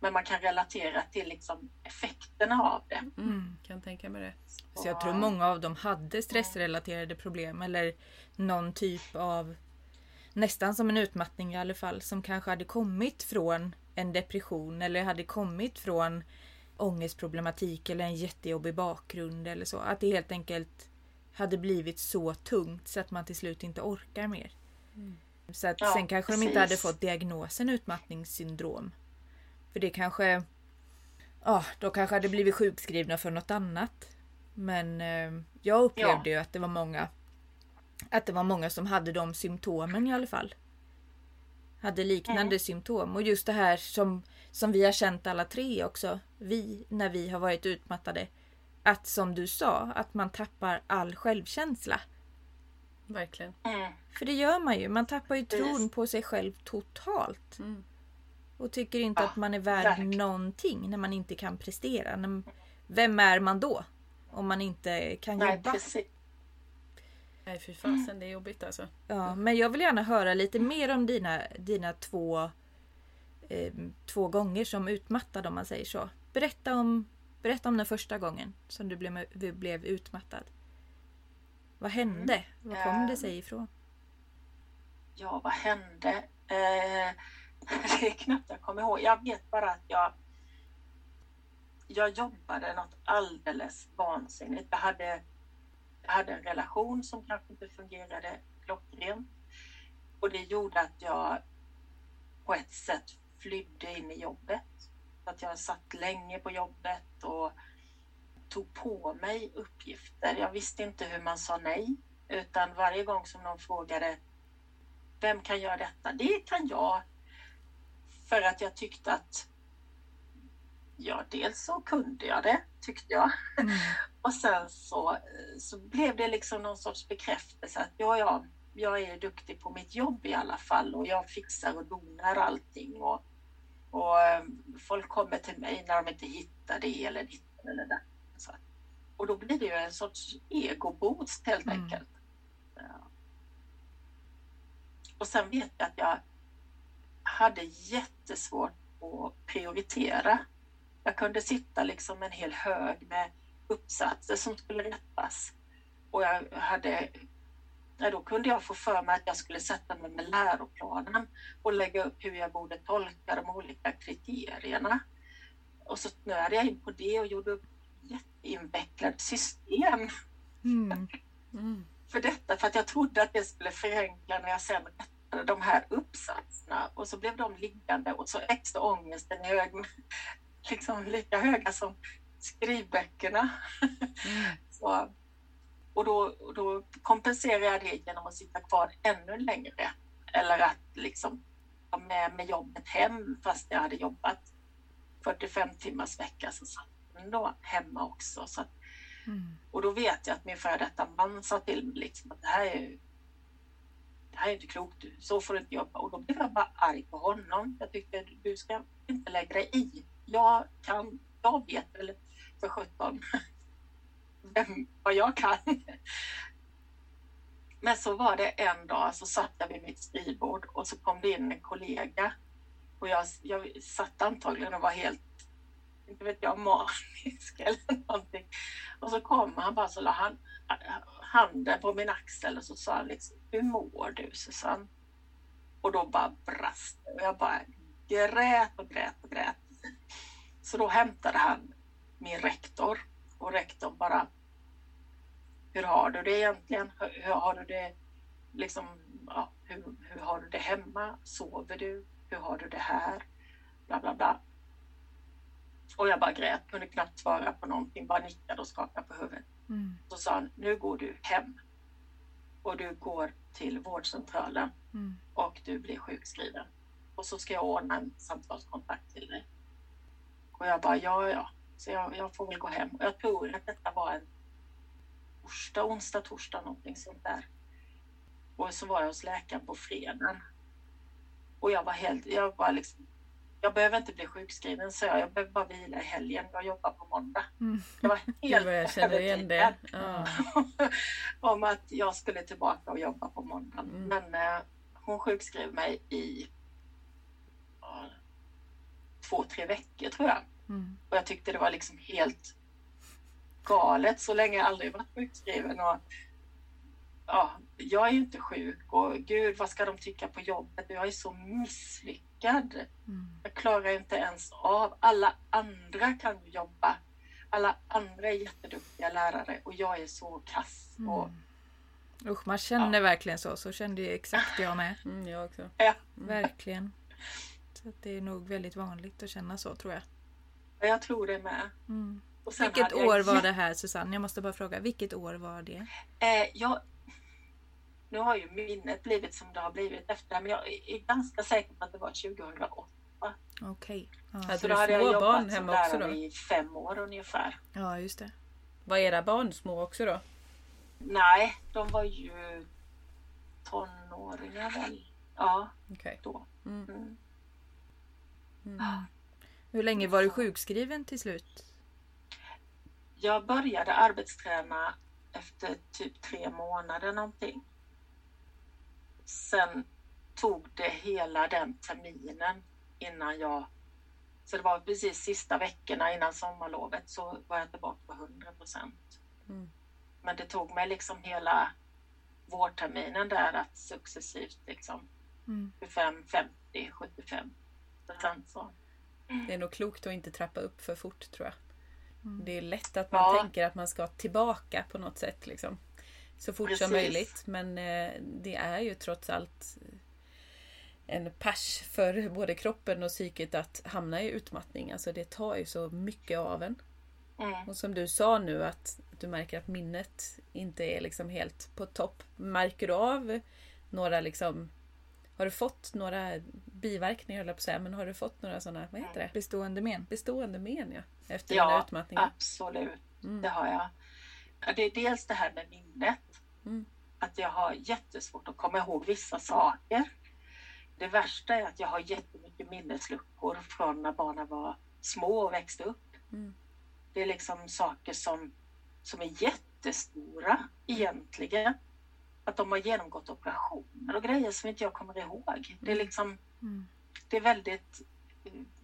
men man kan relatera till liksom effekterna av det. Mm. Kan tänka mig det. Så jag tror många av dem hade stressrelaterade problem eller någon typ av nästan som en utmattning i alla fall som kanske hade kommit från en depression eller hade kommit från ångestproblematik eller en jättejobbig bakgrund eller så. Att det helt enkelt hade blivit så tungt så att man till slut inte orkar mer. Så att Ja, sen kanske de inte precis. hade fått diagnosen utmattningssyndrom. För det kanske... Ja, de kanske hade blivit sjukskrivna för något annat. Men eh, jag upplevde ju att det var många att det var många som hade de symptomen i alla fall. Hade liknande Mm. symptom och just det här som, som vi har känt alla tre också. Vi, när vi har varit utmattade. Att som du sa, att man tappar all självkänsla. Verkligen. Mm. För det gör man ju. Man tappar ju tron på sig själv totalt. Mm. Och tycker inte Ja, att man är värd verkligen. någonting när man inte kan prestera. Vem är man då? Om man inte kan Nej, jobba. precis. Nej fy fasen, det är jobbigt alltså. Ja, men jag vill gärna höra lite mer om dina, dina två, eh, två gånger som utmattad om man säger så. Berätta om, berätta om den första gången som du blev, du blev utmattad. Vad hände? Vad kom det Ehm. sig ifrån? Ja, vad hände? Eh, det är knappt jag kommer ihåg. Jag vet bara att jag, jag jobbade något alldeles vansinnigt. Jag hade, jag hade en relation som kanske inte fungerade klockrent. Och det gjorde att jag på ett sätt flydde in i jobbet. Att jag satt länge på jobbet och tog på mig uppgifter. Jag visste inte hur man sa nej. Utan varje gång som någon frågade vem kan göra detta? Det kan jag. För att jag tyckte att ja, dels så kunde jag det, tyckte jag. Mm. Och sen så, så blev det liksom någon sorts bekräftelse att ja, ja, jag är duktig på mitt jobb i alla fall och jag fixar och donar allting. Och, och eh, folk kommer till mig när de inte hittar det eller ditten eller det. Så, och då blir det ju en sorts egoboost helt Mm. enkelt. Ja. Och sen vet jag att jag hade jättesvårt att prioritera. Jag kunde sitta liksom en hel hög med uppsatser som skulle rättas. Och jag hade, ja, då kunde jag få för mig att jag skulle sätta mig med läroplanen och lägga upp hur jag borde tolka de olika kriterierna. Och så snöade jag in på det och gjorde upp jätteinvecklade system Mm. Mm. för detta för att jag trodde att det skulle förenkla när jag sen rättade de här uppsatserna och så blev de liggande och så växte ångesten hög, liksom lika höga som skrivböckerna. Mm. Så, och då, då kompenserade jag det genom att sitta kvar ännu längre eller att liksom ta med mig jobbet hem fast jag hade jobbat 45 timmars vecka så satt den då hemma också. Så att Mm. och då vet jag att min före detta man sa till mig liksom att det här är ju det här är inte klokt, du. så får du inte jobba. Och då blev jag bara arg på honom. Jag tyckte du ska inte lägga dig i. Jag kan, jag vet väl för sjutton Mm. vad jag kan. Men så var det en dag så satt jag vid mitt skrivbord och så kom det in en kollega och jag, jag satt antagligen och var helt, inte vet jag, manisk eller någonting. Och så kom han bara så la han handen på min axel och så sa han liksom, hur mår du Susanne? Och då bara brast det och jag bara grät och grät och grät. Så då hämtade han min rektor och rektorn bara, hur har du det egentligen? Hur, hur har du det liksom, ja, hur, hur har du det hemma? Sover du? Hur har du det här? Bla bla bla. Och jag bara grät, kunde knappt svara på någonting, bara nickade och skakade på huvudet. Mm. Så sa han, nu går du hem och du går till vårdcentralen Mm. och du blir sjukskriven. Och så ska jag ordna en samtalskontakt till dig. Och jag bara, ja, ja. Så jag, jag får väl gå hem. Och jag tror att detta var en torsdag, onsdag, torsdag, någonting sånt där. Och så var jag hos läkaren på fredagen. Och jag var helt, jag var liksom, jag behöver inte bli sjukskriven, så jag. Jag behöver bara vila i helgen. Jag jobbar på måndag. Mm. Jag var helt jag känner igen det. Ja. om att jag skulle tillbaka och jobba på måndagen. Mm. Men eh, hon sjukskrev mig i ja, två, tre veckor tror jag. Mm. Och jag tyckte det var liksom helt galet så länge jag aldrig varit sjukskriven. Och, ja, jag är ju inte sjuk och gud vad ska de tycka på jobbet? Jag är så misslyckad. Mm. Jag klarar inte ens av. Alla andra kan ju jobba. alla andra är jätteduktiga lärare och jag är så kass. Och, Usch, man känner verkligen så. Så kände ju exakt jag med. Mm, jag också. ja, Verkligen. Så det är nog väldigt vanligt att känna så tror jag. Jag tror det med. Mm. Och sen Vilket hade jag år var det här Susanne? Jag måste bara fråga. Vilket år var det? Eh, jag, nu har ju minnet blivit som det har blivit efter, men jag är ganska säker på att det var 2008. Okej. Ja. Hade Så du då hade jag jobbat barn som hemma också då? i fem år ungefär. ja, just det. Var era barn små också då? Nej, de var ju tonåringar väl? Ja, Okej. då. Mm. Mm. Hur länge var du sjukskriven till slut? Jag började arbetsträna efter typ tre månader någonting. Sen tog det hela den terminen innan jag... Så det var precis sista veckorna innan sommarlovet så var jag tillbaka på 100 procent. Mm. Men det tog mig liksom hela vårterminen där att successivt liksom Mm. 25, 50, 75 procent så. Det är nog klokt att inte trappa upp för fort tror jag. Det är lätt att man Ja. tänker att man ska tillbaka på något sätt. Liksom. Så fort som Precis. möjligt. Men eh, det är ju trots allt en pers för både kroppen och psyket att hamna i utmattning. Alltså det tar ju så mycket av en. Mm. Och som du sa nu att du märker att minnet inte är liksom helt på topp. Märker du av några liksom har du fått några biverkningar jag på säga, men har du fått några sådana, vad heter det? Bestående men. Bestående men ja. Efter den här Ja, utmattningen. absolut. Mm. Det har jag. Ja, Det är dels det här med minnet. Mm. Att jag har jättesvårt att komma ihåg vissa saker. Det värsta är att jag har jättemycket minnesluckor från när barnen var små och växte upp. Mm. Det är liksom saker som, som är jättestora egentligen. Att de har genomgått operationer och grejer som inte jag kommer ihåg. Det är liksom, Mm. det är väldigt,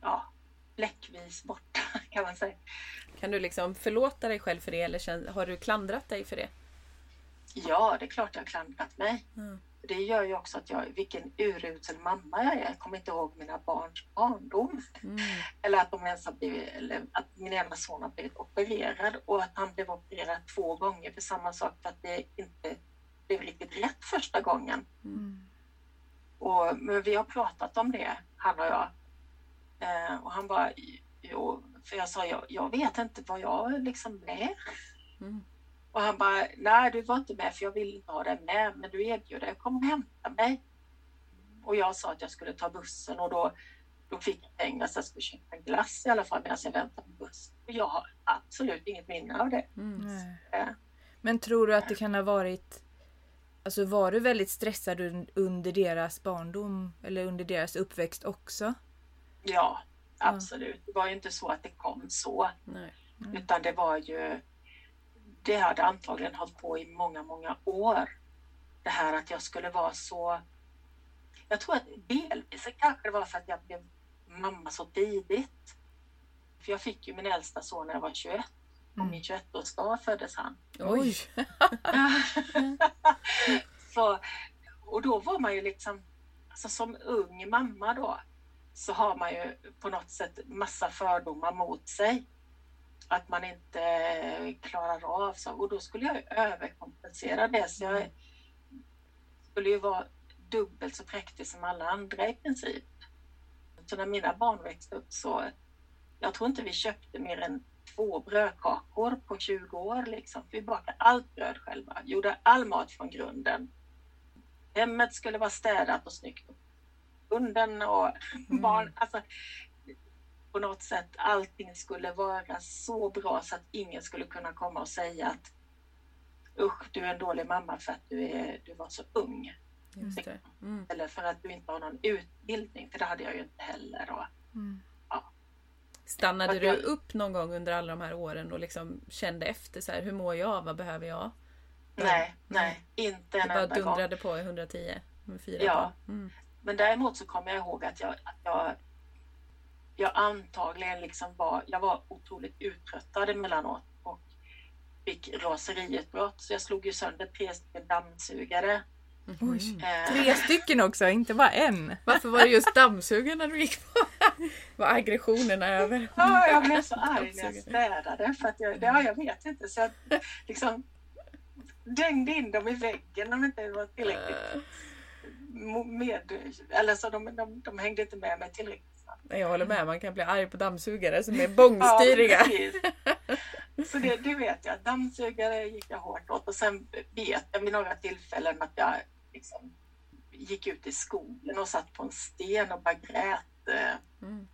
ja, bläckvis borta kan man säga. Kan du liksom förlåta dig själv för det eller har du klandrat dig för det? Ja, det är klart jag har klandrat mig. Mm. Det gör ju också att jag, vilken urusel mamma jag är. Jag kommer inte ihåg mina barns barndom. Mm. Eller att de ens har blivit, eller att min ena son har blivit opererad och att han blev opererad två gånger för samma sak för att det inte blev riktigt rätt första gången. Mm. Och, men vi har pratat om det, han och jag. Eh, och han bara, jo, för jag sa, jag, jag vet inte vad jag liksom blev. Mm. Och han bara, nej du var inte med för jag vill inte ha dig med, men du erbjöd dig att komma och hämta mig. Och jag sa att jag skulle ta bussen och då, då fick jag pengar så jag skulle köpa en glass i alla fall medan jag väntade på bussen. Och jag har absolut inget minne av det. Mm. Nej. Eh, Men tror du att det kan ha varit... Alltså var du väldigt stressad un- under deras barndom eller under deras uppväxt också? Ja, absolut. Det var ju inte så att det kom så. Nej. Utan det var ju, det hade antagligen hållit på i många, många år. Det här att jag skulle vara så, jag tror att delvis kanske det var för att jag blev mamma så tidigt. För jag fick ju min äldsta son när jag var 21. På min 21-årsdag föddes han. Oj! så, och då var man ju liksom, alltså som ung mamma då, så har man ju på något sätt massa fördomar mot sig. Att man inte klarar av så. Och då skulle jag ju överkompensera det. Så jag skulle ju vara dubbelt så präktig som alla andra i princip. Så när mina barn växte upp så, jag tror inte vi köpte mer än två brödkakor på 20 år. Liksom. Vi bakade allt bröd själva, gjorde all mat från grunden. Hemmet skulle vara städat och snyggt. Hunden och barn. Alltså, på något sätt allting skulle vara så bra så att ingen skulle kunna komma och säga att usch, du är en dålig mamma för att du, är, du var så ung. Mm. Eller för att du inte har någon utbildning, för det hade jag ju inte heller. Och, Stannade Att du jag- upp någon gång under alla de här åren och liksom kände efter så här, hur mår jag? Vad behöver jag? nej, nej, inte Du en bara enda gång. dundrade på i 110 med fyra Ja. Mm. Men däremot så kommer jag ihåg att jag, att jag, jag antagligen liksom var, jag var otroligt uttröttad emellanåt och fick raseriutbrott. Så jag slog ju sönder tre stycken dammsugare Oj. Eh, Tre stycken också, inte bara en. Varför var det just dammsugarna du gick på? Var aggressionerna över? Ja, jag blev så arg när jag städade för att jag, ja, jag vet inte. Så jag liksom dängde in dem i väggen om inte det var tillräckligt med, eller så de, de, de hängde inte med mig tillräckligt. Jag håller med, man kan bli arg på dammsugare som är bångstyriga. precis. Så det, det vet jag. Dammsugare gick jag hårt åt och sen vet jag vid några tillfällen att jag liksom gick ut i skogen och satt på en sten och bara grät. eh, Mm.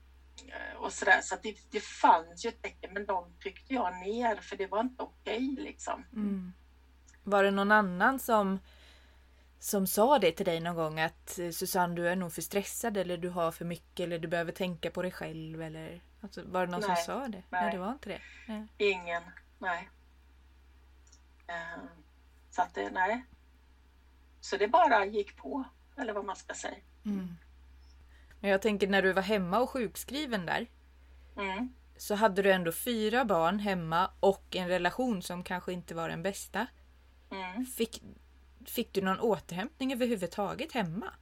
eh, Och sådär. Så att det, det fanns ju tecken men de tryckte jag ner för det var inte okej liksom. Mm. Var det någon annan som, som sa det till dig någon gång att eh, Susanne du är nog för stressad eller du har för mycket eller du behöver tänka på dig själv eller alltså, var det någon Nej, som sa det? Nej. nej. det var inte det. Nej. Ingen, nej. Så att det, nej. Så det bara gick på, eller vad man ska säga. Mm. Men jag tänker när du var hemma och sjukskriven där Mm. så hade du ändå fyra barn hemma och en relation som kanske inte var den bästa. Mm. Fick, fick du någon återhämtning överhuvudtaget hemma?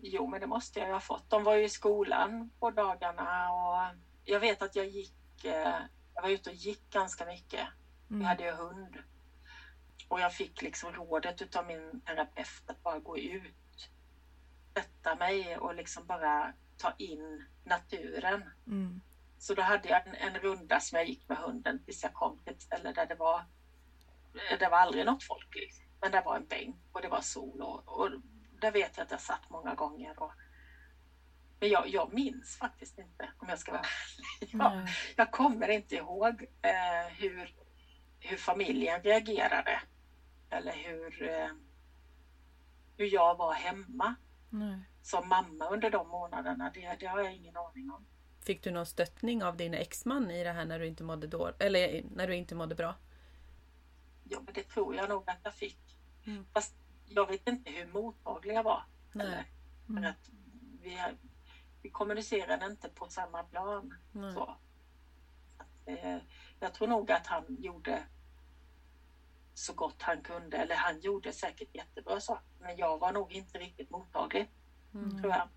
Jo, men det måste jag ju ha fått. De var ju i skolan på dagarna och jag vet att jag gick, eh, jag var ute och gick ganska mycket. Vi Mm. hade ju hund. Och jag fick liksom rådet utav min terapeut att bara gå ut, sätta mig och liksom bara ta in naturen. Mm. Så då hade jag en, en runda som jag gick med hunden tills jag kom till ett ställe där det var, det var aldrig något folk. Liksom. Men det var en bänk och det var sol och, och där vet jag att jag satt många gånger. Och, men jag, jag minns faktiskt inte om jag ska vara ärlig. jag, jag kommer inte ihåg eh, hur, hur familjen reagerade. Eller hur, eh, hur jag var hemma Nej. som mamma under de månaderna. Det, det har jag ingen aning om. Fick du någon stöttning av din exman i det här när du inte mådde då, eller när du inte mådde bra? Ja, men det tror jag nog att jag fick. Mm. Fast jag vet inte hur mottaglig jag var. Nej. Eller, Mm. för att vi, vi kommunicerade inte på samma plan. Nej. Så. Att, eh, jag tror nog att han gjorde så gott han kunde. Eller han gjorde säkert jättebra saker. Men jag var nog inte riktigt mottaglig, Mm. tror jag.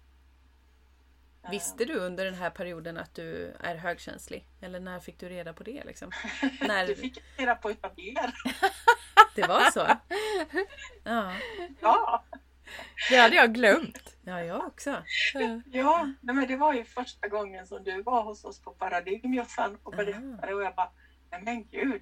Eh, Visste du under den här perioden att du är högkänslig? Eller när fick du reda på det? Liksom? när Du fick reda på utav er. det var så? Ja, Ja, Det hade jag glömt. ja jag också. ja nej, men det var ju första gången som du var hos oss på Paradigm Jossan och berättade och jag bara, nej men gud,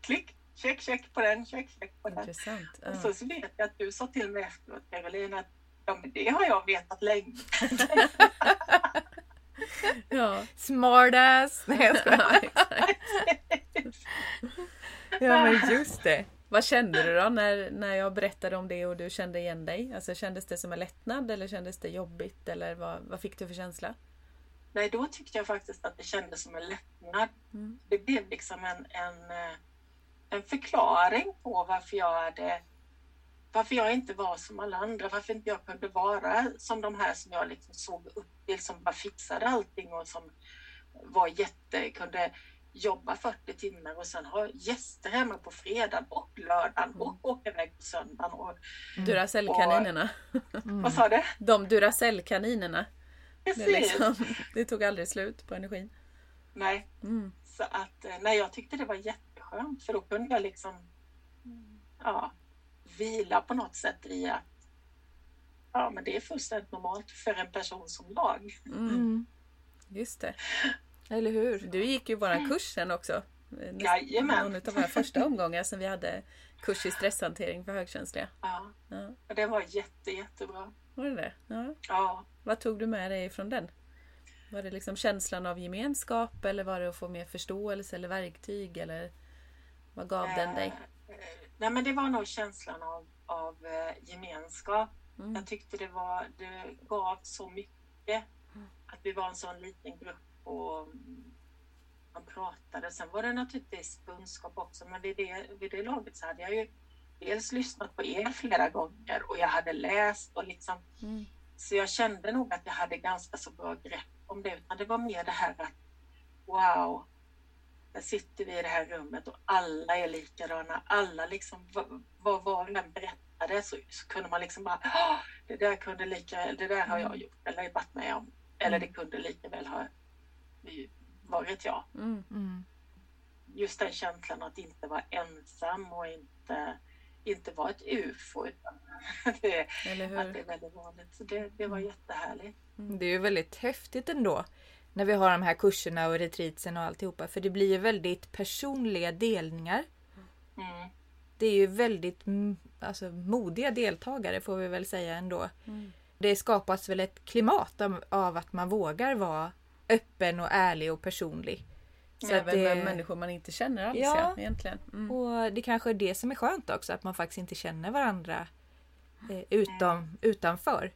klick, check, check på den, check, check på den. Intressant. Ja. Och så, så vet jag att du sa till mig efteråt, Caroline, att ja, men det har jag vetat länge. Ja. Smartass! Nej jag skojar. Ja men just det. Vad kände du då när, när jag berättade om det och du kände igen dig? Alltså, kändes det som en lättnad eller kändes det jobbigt? Eller vad, vad fick du för känsla? Nej, då tyckte jag faktiskt att det kändes som en lättnad. Mm. Det blev liksom en, en, eh, en förklaring på varför jag hade varför jag inte var som alla andra, varför inte jag kunde vara som de här som jag liksom såg upp till, som bara fixade allting och som var jätte, kunde jobba 40 timmar och sen ha gäster hemma på fredag och lördagen och åka iväg på söndagen. Och, Duracellkaninerna. Mm. Vad sa du? De Duracellkaninerna. Det, Precis! liksom, det tog aldrig slut på energin. Nej, Mm. Så att, eh, nej, jag tyckte det var jätteskönt för då kunde jag liksom ja, vila på något sätt i att ja, men det är fullständigt normalt för en person som jag. Mm. Mm. Just det. Eller hur? Du gick ju våran kurs sen också. Jajamän. Någon av våra första omgångar sen vi hade kurs i stresshantering för högkänsliga. Ja, Ja. och det var jätte, jättebra. Var det det? Ja. Ja, Vad tog du med dig från den? Var det liksom känslan av gemenskap eller var det att få mer förståelse eller verktyg eller vad gav den dig? Eh, Nej, men det var nog känslan av, av eh, gemenskap. Mm. Jag tyckte det, var, det gav så mycket. Att vi var en sån liten grupp och mm, man pratade. Sen var det naturligtvis kunskap också, men vid det, vid det laget så hade jag ju dels lyssnat på er flera gånger och jag hade läst och liksom Mm. så jag kände nog att jag hade ganska så bra grepp om det. Utan det var mer det här att wow, där sitter vi i det här rummet och alla är likadana. Alla liksom, vad var och en berättade så, så kunde man liksom bara, "Ah, det där kunde lika, det där har jag gjort eller varit med om. Eller det kunde lika väl ha varit jag. Mm. Mm. Just den känslan att inte vara ensam och inte, inte vara ett ufo. Utan det, Eller att det är väldigt vanligt. Så det, det var jättehärligt. Det är ju väldigt häftigt ändå. När vi har de här kurserna och retreatsen och alltihopa. För det blir ju väldigt personliga delningar. Mm. Det är ju väldigt mm, alltså, modiga deltagare får vi väl säga ändå. Det skapas väl ett klimat av, av att man vågar vara öppen och ärlig och personlig. Så Även med det, människor man inte känner alls Ja. ja, egentligen. Mm. och det kanske är det som är skönt också, att man faktiskt inte känner varandra eh, utom, utanför.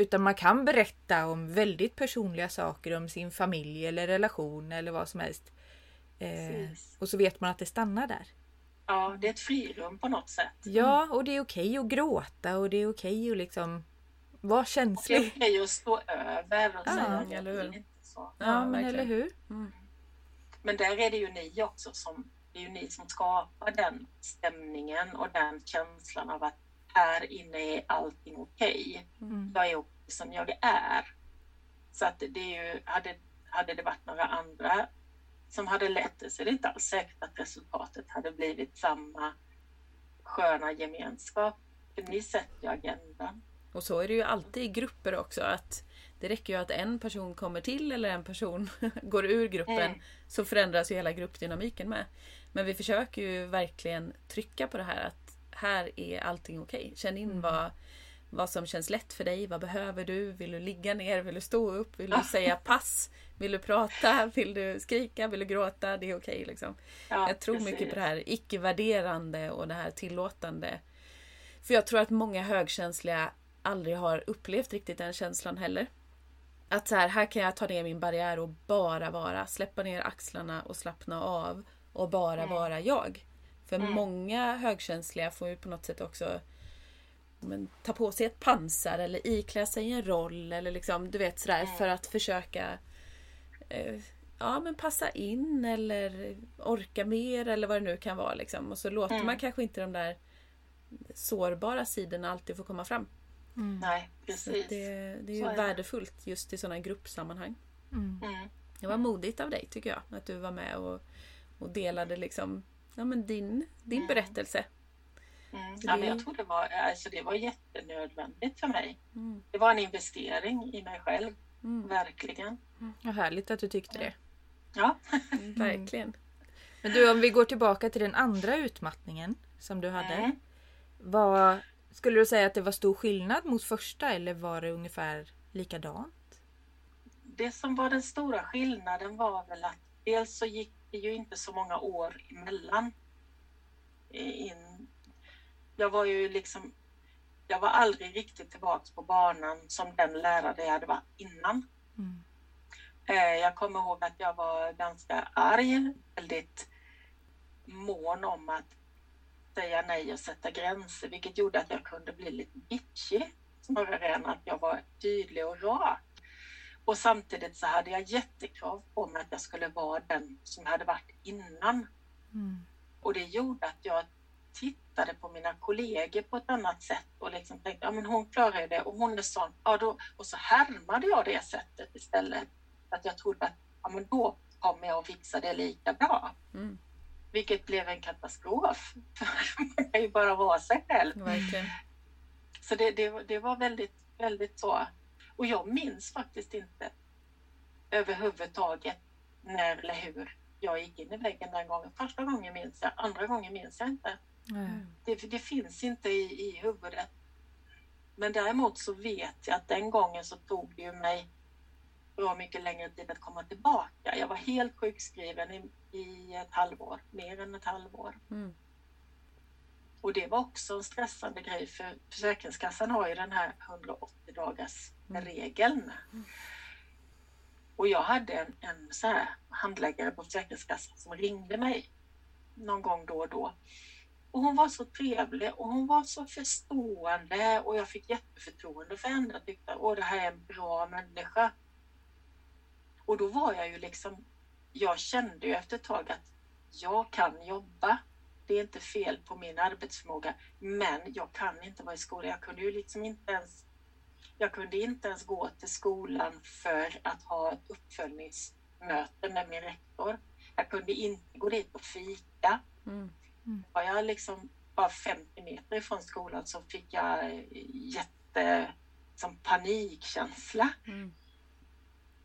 Utan man kan berätta om väldigt personliga saker om sin familj eller relation eller vad som helst. Eh, och så vet man att det stannar där. Ja, det är ett frirum på något sätt. Ja, och det är okej att gråta och det är okej att liksom vara Det är känslig. okej att stå över och Ja, säga att jag eller hur? inte så. Ja, Ja, men verkligen. eller hur? Men där är det ju ni också som, det är ju ni som skapar den stämningen och den känslan av att här inne är allting okej. Mm. Jag är okej som jag är. Så att det är ju, hade, hade det varit några andra som hade lett det så är det inte alls säkert att resultatet hade blivit samma sköna gemenskap. För ni sätter ju agendan. Och så är det ju alltid i grupper också. att Det räcker ju att en person kommer till eller en person går ur gruppen Mm. så förändras ju hela gruppdynamiken med. Men vi försöker ju verkligen trycka på det här att här är allting okej. Känn in vad, vad som känns lätt för dig. Vad behöver du? Vill du ligga ner? Vill du stå upp? Vill du säga pass? Vill du prata? Vill du skrika? Vill du gråta? Det är okej liksom. Ja, Jag tror precis. mycket på det här icke-värderande och det här tillåtande. För jag tror att många högkänsliga aldrig har upplevt riktigt den känslan heller. Att så här, här kan jag ta ner min barriär och bara vara. Släppa ner axlarna och slappna av. Och bara vara jag. För många högkänsliga får ju på något sätt också men, ta på sig ett pansar eller iklä sig en roll. Eller liksom, du vet sådär för att försöka eh, ja, men passa in eller orka mer eller vad det nu kan vara. Liksom. Och så låter man kanske inte de där sårbara sidorna alltid få komma fram. Nej, Så precis. det, det är ju Så är det. värdefullt just i sådana gruppsammanhang. Mm. Det var modigt av dig tycker jag. Att du var med och, och delade liksom, ja, men din, din berättelse. Mm. Ja, men det- jag tror det var, alltså det var jättenödvändigt för mig. Mm. Det var en investering i mig själv, Mm. verkligen. Vad härligt att du tyckte det. Ja, Verkligen. Men du, om vi går tillbaka till den andra utmattningen som du hade. Mm. Vad, skulle du säga att det var stor skillnad mot första eller var det ungefär likadant? det som var den stora skillnaden var väl att dels så gick det ju inte så många år emellan. In. Jag var ju liksom, jag var aldrig riktigt tillbaks på banan som den lärare jag hade varit innan. Mm. Eh, Jag kommer ihåg att jag var ganska arg, väldigt mån om att säga nej och sätta gränser, vilket gjorde att jag kunde bli lite bitchig snarare än att jag var tydlig och rak. Och samtidigt så hade jag jättekrav på mig att jag skulle vara den som jag hade varit innan. Mm. Och det gjorde att jag tittade på mina kollegor på ett annat sätt och liksom tänkte, ja men hon klarar ju det och hon är sån. Ja, då, och så härmade jag det sättet istället. Att jag trodde att, ja men då kommer jag att fixa det lika bra. Mm. Vilket blev en katastrof. Man kan ju bara vara sig själv. Verkligen. Så det, det, det var väldigt, väldigt så. Och jag minns faktiskt inte överhuvudtaget när eller hur jag gick in i väggen den gången. Första gången minns jag, andra gången minns jag inte. Nej. Det, det finns inte i, i huvudet. Men däremot så vet jag att den gången så tog det ju mig bra mycket längre tid att komma tillbaka. Jag var helt sjukskriven i, i ett halvår, mer än ett halvår. Mm. Och det var också en stressande grej för Försäkringskassan har ju den här 180 dagars Mm. regeln. Och jag hade en, en så här handläggare på Försäkringskassan som ringde mig någon gång då och då. Och hon var så trevlig och hon var så förstående och jag fick jätteförtroende för henne. Jag tyckte att det här är en bra människa. Och då var jag ju liksom, jag kände ju efter ett tag att jag kan jobba. det är inte fel på min arbetsförmåga, men jag kan inte vara i skolan. Jag kunde ju liksom inte ens jag kunde inte ens gå till skolan för att ha ett uppföljningsmöte med min rektor. Jag kunde inte gå dit och fika. Mm. Var jag liksom bara 50 meter ifrån skolan så fick jag jätte som panikkänsla. Mm.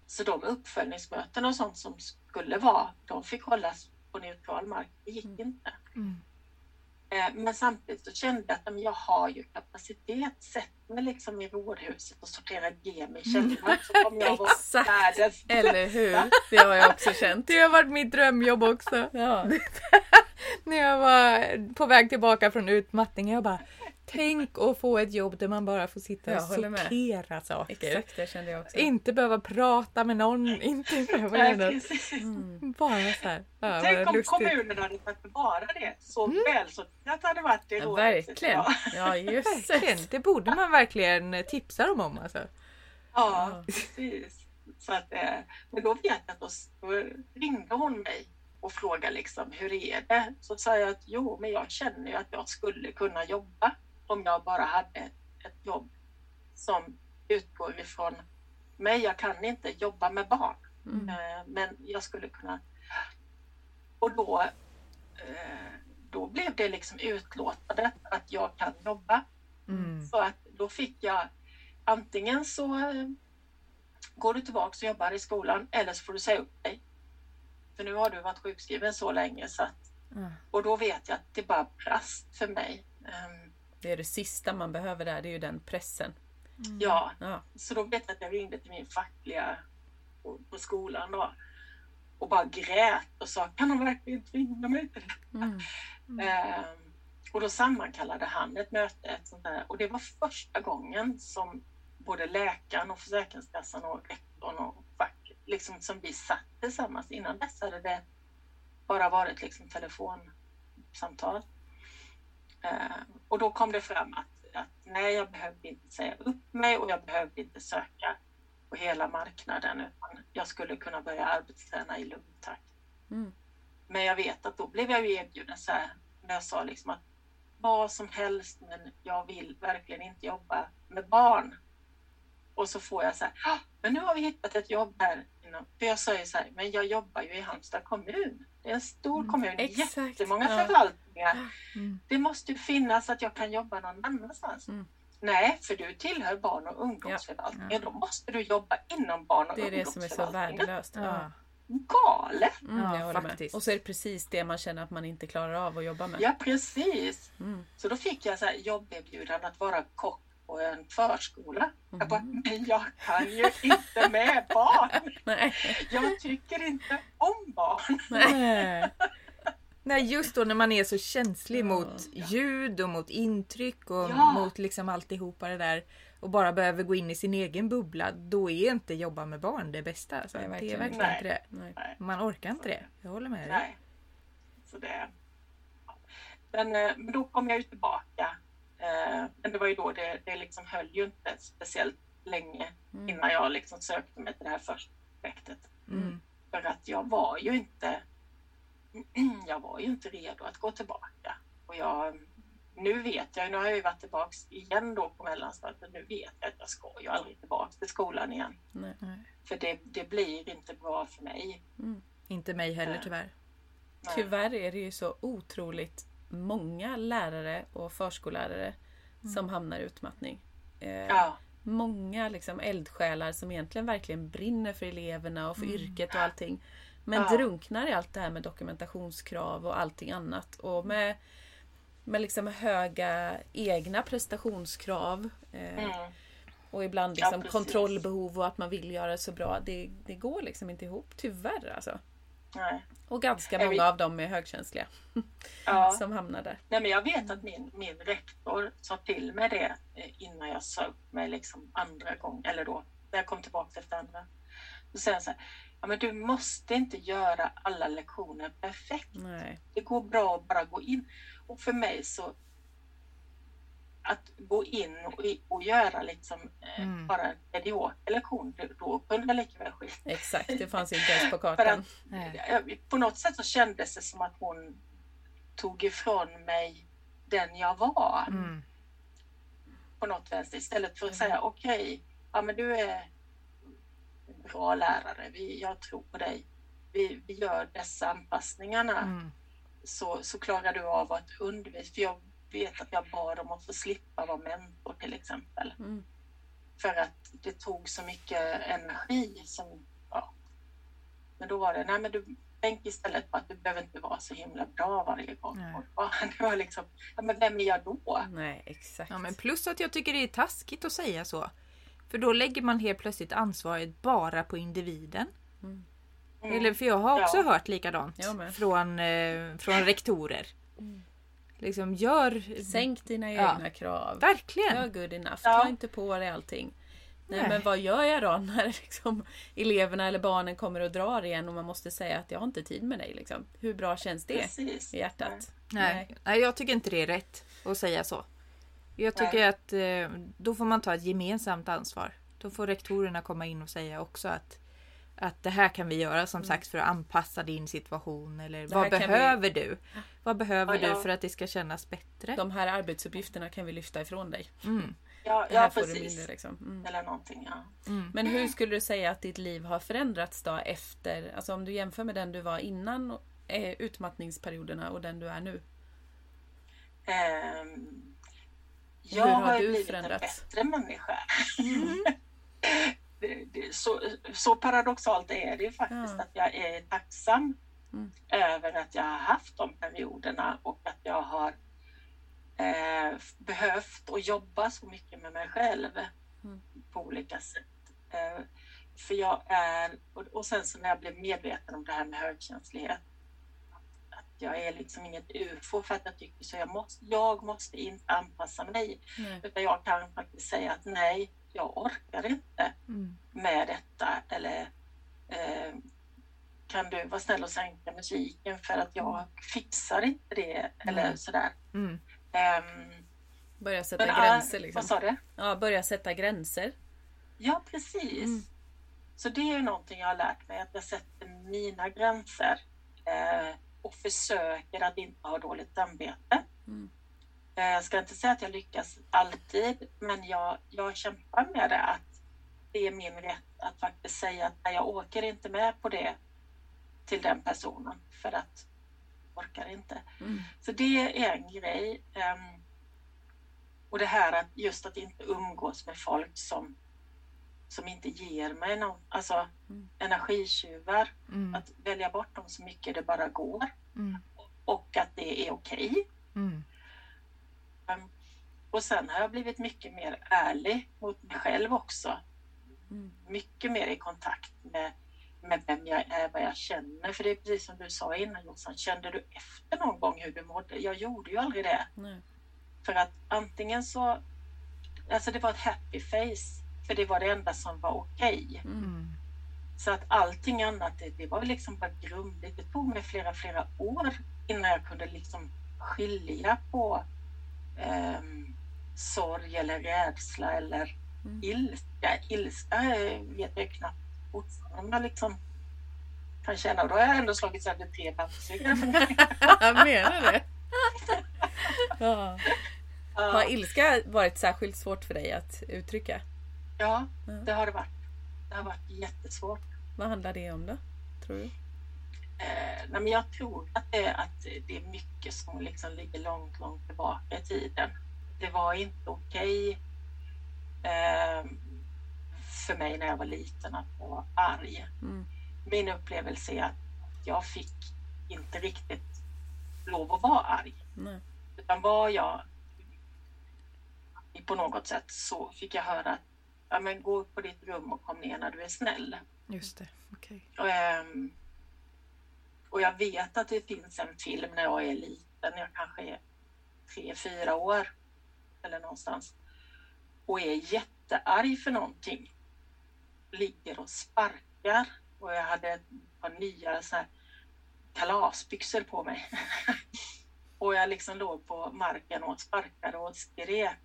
Så de uppföljningsmöten och sånt som skulle vara, de fick hållas på neutral mark. Det gick Mm. inte. Mm. Eh, Men samtidigt så kände jag att jag har ju kapacitet. Sätt mig liksom i rådhuset och sortera gem i källaren så kommer jag vara världens Eller hur? Det har jag också känt. Det har varit mitt drömjobb också. Ja. När jag var på väg tillbaka från utmattning. Jag bara, tänk att få ett jobb där man bara får sitta och Jag håller med. sortera saker. Exakt, det kände jag också. Inte behöva prata med någon, inte behöva Nej. Mm. Bara så här. Ja, Tänk om lustigt. kommunen hade tagit tillvara det så väl så att det hade varit i Ja, verkligen. Ja. Jösses. Verkligen, det borde man verkligen tipsa dem om alltså. Ja, precis. Så att, eh, men då vet jag att då, då ringde hon mig och frågade liksom, hur är det? Så sa jag att jo, men jag känner ju att jag skulle kunna jobba om jag bara hade ett jobb som utgår ifrån mig. Jag kan inte jobba med barn, Mm. eh, men jag skulle kunna. Och då, eh, då blev det liksom utlåtandet att jag kan jobba. Mm. Så att då fick jag antingen så eh, går du tillbaka och jobbar i skolan eller så får du säga upp dig. För nu har du varit sjukskriven så länge så att, Ja. och då vet jag att det bara brast för mig. Ehm, Det är det sista man behöver där, det är ju den pressen. Ja, Ja. så då vet jag att jag ringde till min fackliga på, på skolan då och bara grät och sa kan de verkligen tvinga mig till det? Mm. Ehm, och då sammankallade han ett möte ett sånt där, och det var första gången som både läkaren och Försäkringskassan och rektorn och facket, liksom som vi satt tillsammans. Innan dess hade det bara varit liksom telefonsamtal. Ehm, och då kom det fram att, att nej, jag behövde inte säga upp mig och jag behövde inte söka på hela marknaden utan jag skulle kunna börja arbetsträna i lugn takt. Mm. Men jag vet att då blev jag ju erbjuden så här, när jag sa liksom att vad som helst men jag vill verkligen inte jobba med barn. Och så får jag så här, "Ah, men nu har vi hittat ett jobb här. För jag sa ju så här, men jag jobbar ju i Halmstad kommun. Det är en stor kommun, exakt, jättemånga ja. förvaltningar. Mm. Det måste ju finnas att jag kan jobba någon annanstans. Mm. Nej, för du tillhör barn och ungdomsförvaltningen. Ja. Då måste du jobba inom barn och Det är det som är så ungdomsförvaltningen. värdelöst. Ja. Ja. Galet! Mm, Ja, med. faktiskt. Och så är det precis det man känner att man inte klarar av att jobba med. Ja, precis. Mm. Så då fick jag så här jobberbjudande att vara kock på en förskola. Jag bara, Mm. men jag kan ju inte med barn. Nej. Jag tycker inte om barn. Nej. Nej, just då när man är så känslig Ja. mot ljud och mot intryck och Ja. mot liksom alltihopa det där och bara behöver gå in i sin egen bubbla. Då är inte jobba med barn det bästa. Alltså. Nej, det är verkligen verkligen inte. det. Nej. Nej, Man orkar inte det. Jag håller med dig. nej. Så det... Men, eh, men då kom jag ju tillbaka. Eh, Men det var ju då det, det liksom höll ju inte speciellt länge Mm. innan jag liksom sökte mig till det här första projektet. Mm. För att jag var ju inte jag var ju inte redo att gå tillbaka. Och jag, nu vet jag, nu har jag ju varit tillbaks igen då på mellanstadiet, nu vet jag att jag ska ju aldrig tillbaks till skolan igen. Nej. För det, det blir inte bra för mig. Inte mig heller Nej. tyvärr. Nej. Tyvärr är det ju så otroligt många lärare och förskollärare som hamnar i utmattning. Eh, Ja, Många liksom eldsjälar som egentligen verkligen brinner för eleverna och för yrket och allting. Men Ja. drunknar i allt det här med dokumentationskrav och allting annat. Och med, med liksom höga egna prestationskrav. Eh, mm, Och ibland Ja, liksom precis. kontrollbehov och att man vill göra det så bra. Det, det går liksom inte ihop, tyvärr alltså. Nej. Och ganska många vet- av dem är högkänsliga Ja. som hamnar där. Nej, men jag vet att min, min rektor sa till mig det eh, innan jag sa upp mig liksom andra gången, eller då, när jag kom tillbaka efter andra. Då säger han så här, ja men du måste inte göra alla lektioner perfekt. Nej. Det går bra att bara gå in. Och för mig så att gå in och, och göra liksom eh, Mm. bara en medioker lektion, det- då kunde jag lika väl skita Exakt, det fanns inte ens på kartan. att Nej. jag- på något sätt så kändes det som att hon tog ifrån mig den jag var Mm. på något vänster istället för att säga okej, ja men du är en bra lärare, vi, jag tror på dig. Vi, vi gör dessa anpassningarna Mm. så, så klarar du av att undervisa. För jag vet att jag bad om att få slippa vara mentor till exempel. Mm. För att det tog så mycket energi. Som, ja. Men då var det, nej men du tänk istället på att du behöver inte vara så himla bra varje gång. Ja, det var liksom, ja men vem är jag då? Nej, exakt. Ja, men plus att jag tycker det är taskigt att säga så. För då lägger man helt plötsligt ansvaret bara på individen. Mm. Eller för jag har också Ja. hört likadant från, eh, från rektorer. Liksom gör... Sänk dina Ja. egna krav. Verkligen! Gör good enough. Ja. Ta inte på dig allting. Nej, Nej. men vad gör jag då när liksom eleverna eller barnen kommer och drar igen och man måste säga att jag har inte tid med dig. Liksom. Hur bra känns det Precis. i hjärtat? Nej. Nej, jag tycker inte det är rätt att säga så. Jag tycker Nej. att eh, då får man ta ett gemensamt ansvar. Då får rektorerna komma in och säga också att, att det här kan vi göra som sagt för att anpassa din situation. Eller vad kan vi- behöver du? Vad behöver Ja, du för att det ska kännas bättre? De här arbetsuppgifterna kan vi lyfta ifrån dig. Mm. Ja, Det här ja precis. mindre. Liksom. Mm. Eller någonting, ja. Mm. Men hur skulle du säga att ditt liv har förändrats då efter, alltså om du jämför med den du var innan eh, utmattningsperioderna och den du är nu? Hur jag har har, du blivit förändrats? en bättre människa. det, det, så, så paradoxalt är det ju faktiskt Ja. att jag är tacksam Mm. över att jag har haft de perioderna och att jag har eh, behövt och jobba så mycket med mig själv Mm. på olika sätt. Eh, för jag är, och, och sen så när jag blev medveten om det här med högkänslighet att jag är liksom inget ufo för att jag tycker så. Jag måste, jag måste inte anpassa mig. Nej. Utan jag kan faktiskt säga att nej, jag orkar inte Mm. med detta. Eller eh, kan du vara snäll och sänka musiken för att jag fixar inte det. Eller Mm. sådär. Mm. Ehm, Börja sätta men, gränser liksom. Vad sa du? Ja, börja sätta gränser. Ja, precis. Mm. Så det är någonting jag har lärt mig, att jag sätter mina gränser eh, och försöker att inte ha dåligt samvete. Mm. Eh, jag ska inte säga att jag lyckas alltid, men jag, jag kämpar med det. Att det är min rätt att faktiskt säga att jag åker inte med på det till den personen för att jag orkar inte. Mm. Så det är en grej. Ehm, och det här att just att inte umgås med folk som, som inte ger mig någon, alltså Mm. energitjuvar. Mm. Att välja bort dem så mycket det bara går Mm. och att det är okej. Mm. Ehm, och sen har jag blivit mycket mer ärlig mot mig själv också. Mm. Mycket mer i kontakt med, med vem jag är, vad jag känner. För det är precis som du sa innan Jossan, kände du efter någon gång hur du mådde? Jag gjorde ju aldrig det. Nej. För att antingen så, alltså det var ett happy face, för det var det enda som var okej. Mm. Mm. Så att allting annat, det, det var liksom bara grumligt. Det tog mig flera, flera år innan jag kunde liksom skilja på ehm, sorg eller rädsla eller Mm. ilska. Ilska eh, vet jag knappt fortfarande liksom kan känna. Och då har jag ändå slagit sönder tre dammsugare. Jag menar det. Ja. Har ja, ilska varit särskilt svårt för dig att uttrycka? ja, Ja. det har det varit. Det har varit jättesvårt. Vad handlar det om då? Tror du? Eh, nej, men jag tror att det, att det är mycket som liksom ligger långt, långt tillbaka i tiden. Det var inte okej eh, för mig när jag var liten att vara arg. Mm. Min upplevelse är att jag fick inte riktigt lov att vara arg. Nej. Utan var jag på något sätt så fick jag höra att ja, men gå upp på ditt rum och kom ner när du är snäll. Just det. Okej. Och, ehm, och jag vet att det finns en film när jag är liten, jag kanske är tre, fyra år eller någonstans och är jättearg för någonting. Ligger och sparkar och jag hade ett par nya så här kalasbyxor på mig. och jag liksom låg på marken och sparkade och skrek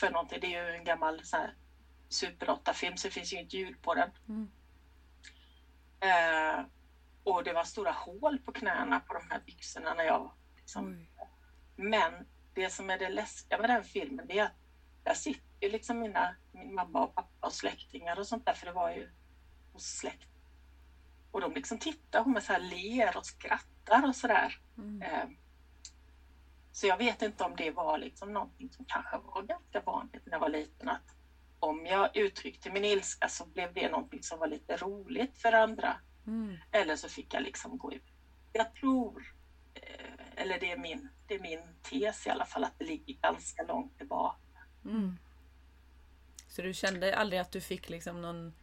för någonting. Det är ju en gammal så här Super 8-film så det finns ju inte ljud på den. Mm. Eh, och det var stora hål på knäna på de här byxorna när jag Liksom. Men det som är det läskiga med den filmen det är att där sitter ju liksom mina, min mamma och pappa och släktingar och sånt där, för det var ju hos släkt. Och de liksom tittar på mig så här, ler och skrattar och sådär. Mm. Eh, Så jag vet inte om det var liksom någonting som kanske var ganska vanligt när jag var liten. Att om jag uttryckte min ilska så blev det någonting som var lite roligt för andra. Mm. Eller så fick jag liksom gå ut. Jag tror, eh, eller det är, min, det är min tes i alla fall, att det ligger ganska långt tillbaka. Mm. Så du kände aldrig att du fick liksom någon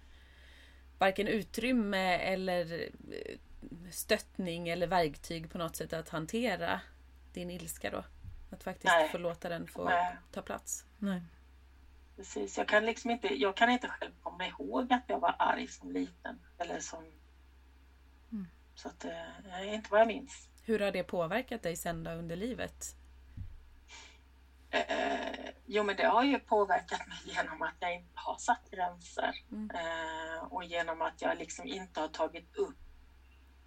varken utrymme eller eh, stöttning eller verktyg på något sätt att hantera din ilska då? Att faktiskt Nej. få låta den få Nej. ta plats? Nej. Precis. Jag kan liksom inte, jag kan inte själv komma ihåg att jag var arg som liten. Eller som... Mm. Så att, eh, inte vad jag minns. Hur har det påverkat dig sen då under livet? Eh, jo, men det har ju påverkat mig genom att jag inte har satt gränser. Mm. Eh, och genom att jag liksom inte har tagit upp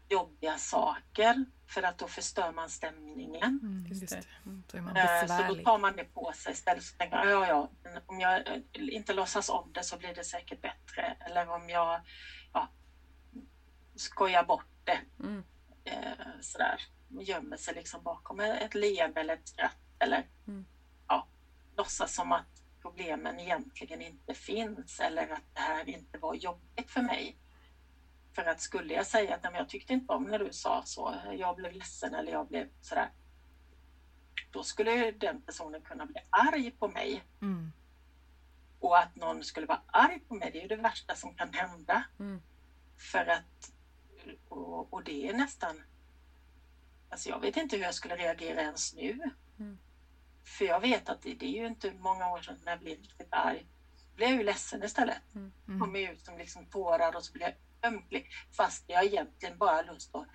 jobbiga saker. För att då förstör man stämningen. Mm, Just just det. Så är man Eh, Så då tar man det på sig istället för att tänka, ja, ja, om jag eh, inte låtsas om det så blir det säkert bättre. Eller om jag ja, skojar bort det. Mm. Eh, sådär. Gömmer sig liksom bakom ett leende eller ett skratt. Eller Mm. ja, låtsas som att problemen egentligen inte finns. Eller att det här inte var jobbigt för mig. För att skulle jag säga att "Nej, men jag tyckte inte om när du sa så, jag blev ledsen eller jag blev sådär. Då skulle den personen kunna bli arg på mig. Mm. Och att någon skulle vara arg på mig, det är ju det värsta som kan hända. Mm. För att, och, och det är nästan, alltså jag vet inte hur jag skulle reagera ens nu. Mm. För jag vet att det, det är ju inte många år sedan när jag blev riktigt arg. Då blev jag ju ledsen istället. Mm. Mm. Kom ut som liksom tårar och så blev jag ömklig. Fast jag egentligen bara lust att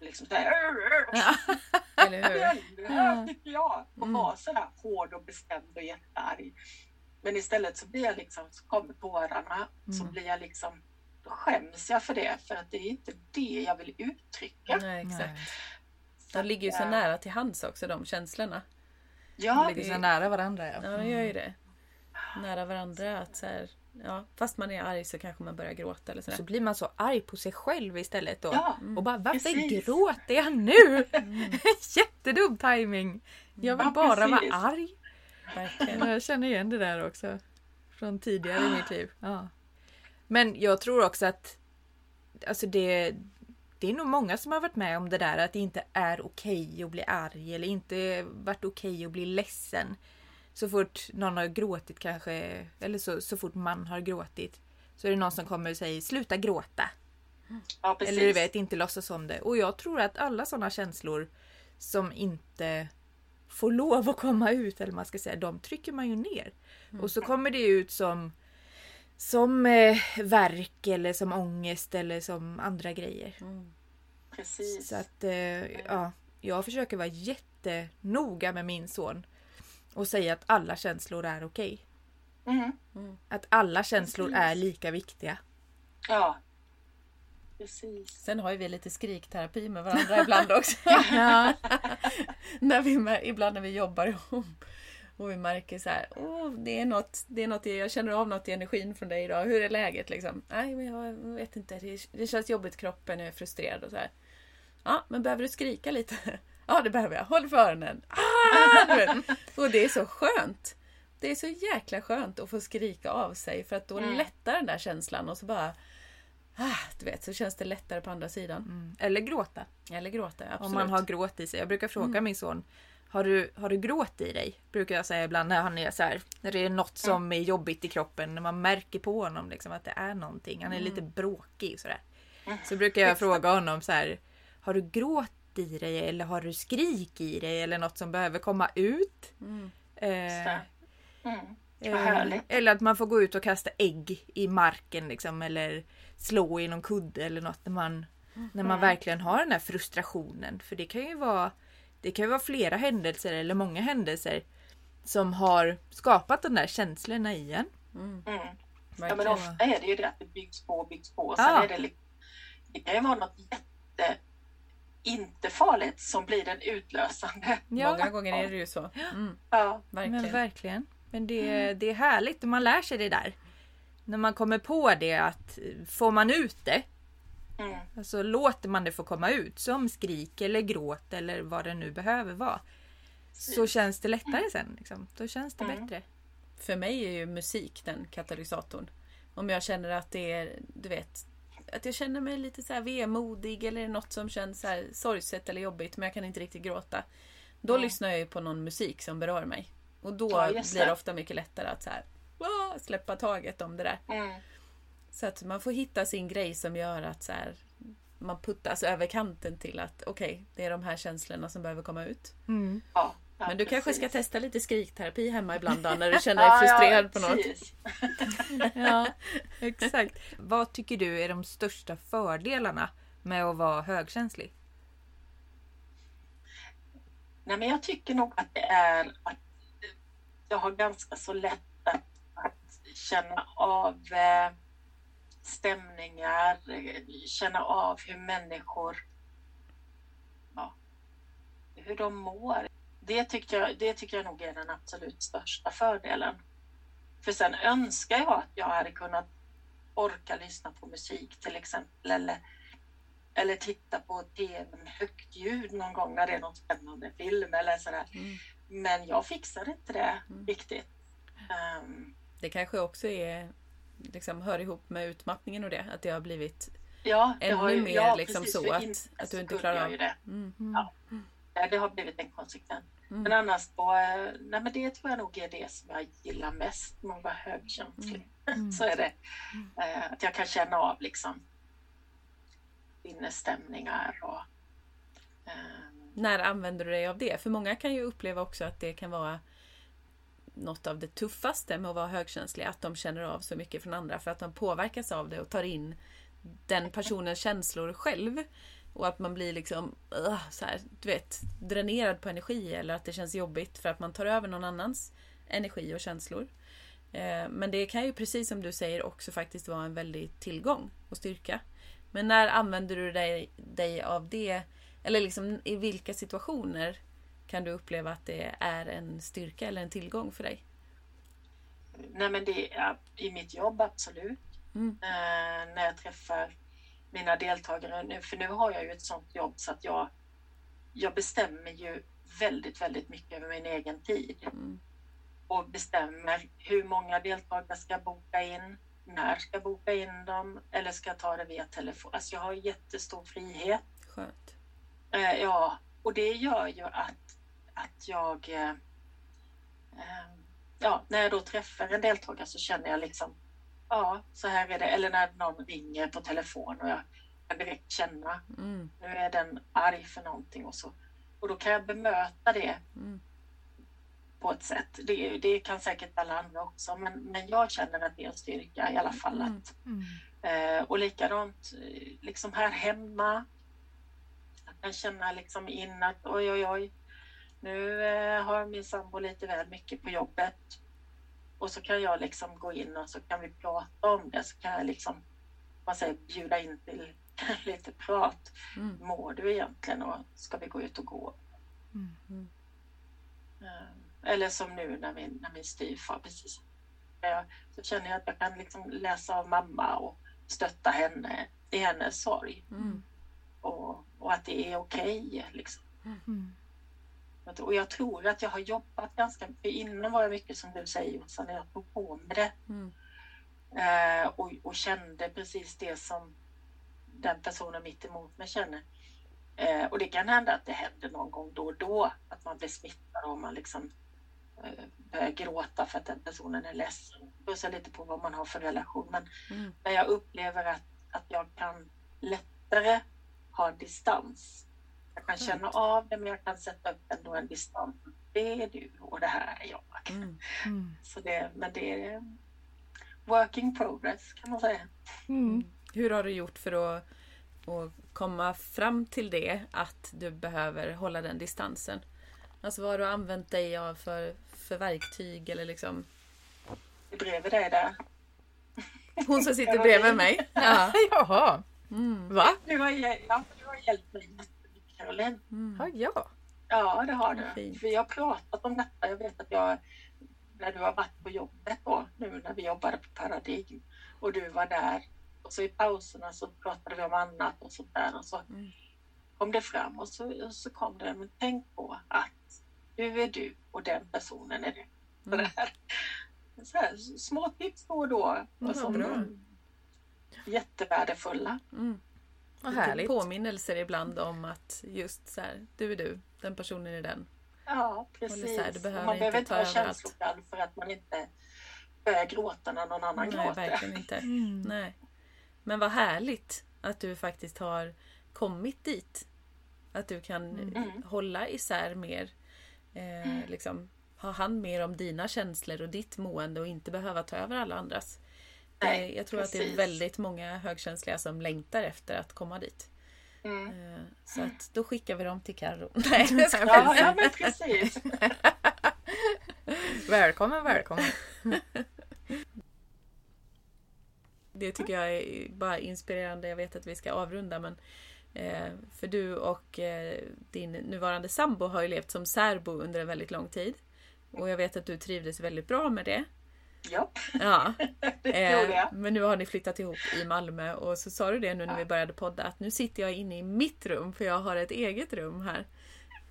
liksom säga Eller hur? tycker jag. Och Mm. vara sådär hård och bestämd och jättearg. Men istället så blir jag liksom, så kommer tårarna, så Mm. blir jag liksom, skäms jag för det. För att det är inte det jag vill uttrycka. Nej, exakt. De ligger ju så nära till hands också de känslorna. De Ja, ligger så nära varandra. Ja. Ja, de gör ju det. Nära varandra. Att så här, ja, fast man är arg så kanske man börjar gråta eller Så sådär. blir man så arg på sig själv istället då. ja. Och bara varför Precis. gråter jag nu? Jättedum timing. Jag vill Ja, bara precis. vara arg. Verkligen. Ja, Jag känner igen det där också. Från tidigare i mitt liv. Ja. Men jag tror också att alltså det, det är nog många som har varit med om det där att det inte är okej att bli arg eller inte varit okej att bli ledsen. Så fort någon har gråtit kanske, eller så, så fort man har gråtit så är det någon som kommer och säger sluta gråta. ja. Eller du vet, inte låtsas om det. Och jag tror att alla sådana känslor som inte får lov att komma ut, eller man ska säga, de trycker man ju ner. Och så kommer det ut som som eh, verk eller som ångest eller som andra grejer. Mm. precis. Så att eh, ja, jag försöker vara jättenoga med min son och säga att alla känslor är okej. Mm. Att alla känslor Precis. är lika viktiga. Ja, precis. Sen har ju vi lite skrikterapi med varandra ibland också. Ja. när vi, ibland när vi jobbar ihop. Och vi märker så här, Åh, det, är något, det är något, jag känner av något i energin från dig idag. Hur är läget liksom? Nej, men jag vet inte. Det, det känns jobbigt i kroppen, jag är frustrerad och så här. Ja, men behöver du skrika lite? Ja, det behöver jag. Håll för öronen. Ah! Och det är så skönt. Det är så jäkla skönt att få skrika av sig för att då Mm. lättar den där känslan och så bara ah, du vet, så känns det lättare på andra sidan. Mm. Eller gråta. Eller gråta, absolut. Om man har gråt i sig. Jag brukar fråga min son har du, har du gråt i dig? Brukar jag säga ibland när han är så här, när det är något som är jobbigt i kroppen. När man märker på honom liksom att det är någonting. Han är lite bråkig och sådär. Så brukar jag fråga honom så här. Har du gråt i dig eller har du skrik i dig eller något som behöver komma ut? Mm. Eh. Mm. eh, eller att man får gå ut och kasta ägg i marken liksom eller slå i någon kudde eller något när man, när man verkligen har den här frustrationen. För det kan ju vara det kan ju vara flera händelser eller många händelser som har skapat de där känslorna i en. Mm, Mm. Ja, men ofta är det ju det att det byggs på och byggs på. Sen Ja. är det, li- det kan ju vara något jätte inte farligt som blir den utlösande. Många gånger är det ju så. Mm, Ja, verkligen. Men verkligen. Men det, det är härligt och man lär sig det där. När man kommer på det att får man ut det, mm, alltså låter man det få komma ut som skrik eller gråt eller vad det nu behöver vara. Så känns det lättare sen. Liksom. Då känns det Mm. bättre. För mig är ju musik den katalysatorn. Om jag känner att det är, du vet, att jag känner mig lite så här vemodig eller något som känns så här sorgset eller jobbigt men jag kan inte riktigt gråta. Då Mm. lyssnar jag ju på någon musik som berör mig. Och då Ja, blir det ofta mycket lättare att så här, släppa taget om det där. mm, Så att man får hitta sin grej som gör att så här, man puttas över kanten till att okej, det är de här känslorna som behöver komma ut. ja, ja, Men du kanske precis. ska testa lite skrikterapi hemma ibland då, när du känner dig frustrerad på något. Ja, exakt. Vad tycker du är de största fördelarna med att vara högkänslig? Nej, men jag tycker nog att det är att jag har ganska så lätt att, att känna av eh, stämningar, känna av hur människor, ja, hur de mår. Det tycker, jag, det tycker jag nog är den absolut största fördelen. För sen önskar jag att jag hade kunnat orka lyssna på musik till exempel eller eller titta på tv med högt ljud någon gång när det är någon spännande film eller sådär. Mm. Men jag fixar inte det Mm. riktigt. Ehm, Det kanske också är, liksom, hör ihop med utmattningen och det. Att det har blivit ja, det ännu har ju, mer ja, liksom precis, så att, att du inte klarar av. ju det. Mm. Ja. Ja, Det har blivit en konsekvens. Mm. Men annars då, eh, nej men det tror jag nog är det som jag gillar mest med att vara högkänslig. Mm. Så är det. Eh, Att jag kan känna av liksom innestämningar och ehm, När använder du dig av det? För många kan ju uppleva också att det kan vara något av det tuffaste med att vara högkänslig. Att de känner av så mycket från andra för att de påverkas av det och tar in den personens känslor själv. Och att man blir liksom uh, så här, du vet, dränerad på energi eller att det känns jobbigt för att man tar över någon annans energi och känslor. Eh, Men det kan ju precis som du säger också faktiskt vara en väldig tillgång och styrka. Men när använder du dig, dig av det? Eller liksom i vilka situationer kan du uppleva att det är en styrka eller en tillgång för dig? Nej men det är i mitt jobb absolut. Mm. Eh, när jag träffar mina deltagare nu, för nu har jag ju ett sånt jobb så att jag, jag bestämmer ju väldigt, väldigt mycket över min egen tid. Mm. Och bestämmer hur många deltagare ska boka in, när ska jag boka in dem eller ska jag ta det via telefon. Alltså jag har jättestor frihet. Skönt. Eh, ja, och det gör ju att, att jag... Eh, eh, ja, när jag då träffar en deltagare så känner jag liksom, ja, så här är det. Eller när någon ringer på telefon och jag kan direkt känna, Mm. nu är den arg för någonting och så. Och då kan jag bemöta det Mm. på ett sätt. Det, det kan säkert alla andra också, men, men jag känner att det är en styrka i alla fall. Mm. Att, eh, och likadant eh, liksom här hemma. Jag kan känna liksom in att oj, oj, oj. Nu eh, har min sambo lite väl mycket på jobbet. Och så kan jag liksom gå in och så kan vi prata om det. Så kan jag liksom, man säger, bjuda in till lite prat. Mm. Mår du egentligen och ska vi gå ut och gå? Mm. Eller som nu när min, när min styvfar precis så känner jag att jag kan liksom läsa av mamma och stötta henne i hennes sorg Mm. och, och att det är okej. liksom. Mm. Och jag tror att jag har jobbat ganska mycket. Innan var jag mycket som du säger Jossan, när jag tog på mig det Mm. eh, och, och kände precis det som den personen mitt emot mig känner. Eh, och det kan hända att det händer någon gång då och då att man blir smittad och man liksom eh, börjar gråta för att den personen är ledsen. Det beror lite på vad man har för relation. Men Mm. när jag upplever att, att jag kan lättare ha distans. Jag kan känna av det men jag kan sätta upp ändå en distans. Det är du och det här är jag. Mm. Mm. Så det, men det är working progress kan man säga. Mm. Hur har du gjort för att, att komma fram till det att du behöver hålla den distansen? Alltså vad har du använt dig av för, för verktyg eller liksom bredvid dig där. Hon som sitter bredvid mig. Ja. Jaha, Mm. va? Du har, ja, du har hjälpt mig Caroline. Ja, ja. Ja, det har du. fint. För jag har pratat om detta. Jag vet att jag, när du har varit på jobbet då, nu när vi jobbade på Paradigm och du var där. Och så i pauserna så pratade vi om annat och sånt där och så Mm. kom det fram och så, och så kom det, men tänk på att du är du och den personen är du. Mm. så här, små tips då och då och som bra. är jättevärdefulla. Mm. Vad Lite härligt. Påminnelser ibland om att just så här, du är du, den personen är den. Ja, precis. du behöver man inte behöver inte ta vara känslokall för att man inte börjar gråta när någon annan Nej, gråter. verkligen inte. Mm. Nej. Men vad härligt att du faktiskt har kommit dit. Att du kan Mm. hålla isär mer. Eh, liksom, ha hand mer om dina känslor och ditt mående och inte behöva ta över alla andras. Nej, jag tror att det är precis. väldigt många högkänsliga som längtar efter att komma dit. Mm. Eh, så att då skickar vi dem till Carro. Nej, jag skojar. Ja, ja, men precis. Välkommen, välkommen. Det tycker jag är bara inspirerande. Jag vet att vi ska avrunda men eh, för du och eh, din nuvarande sambo har ju levt som särbo under en väldigt lång tid. Och jag vet att du trivdes väldigt bra med det. Ja, Ja. det Eh, gjorde jag. men nu har ni flyttat ihop i Malmö och så sa du det nu när vi började podda att nu sitter jag inne i mitt rum för jag har ett eget rum här.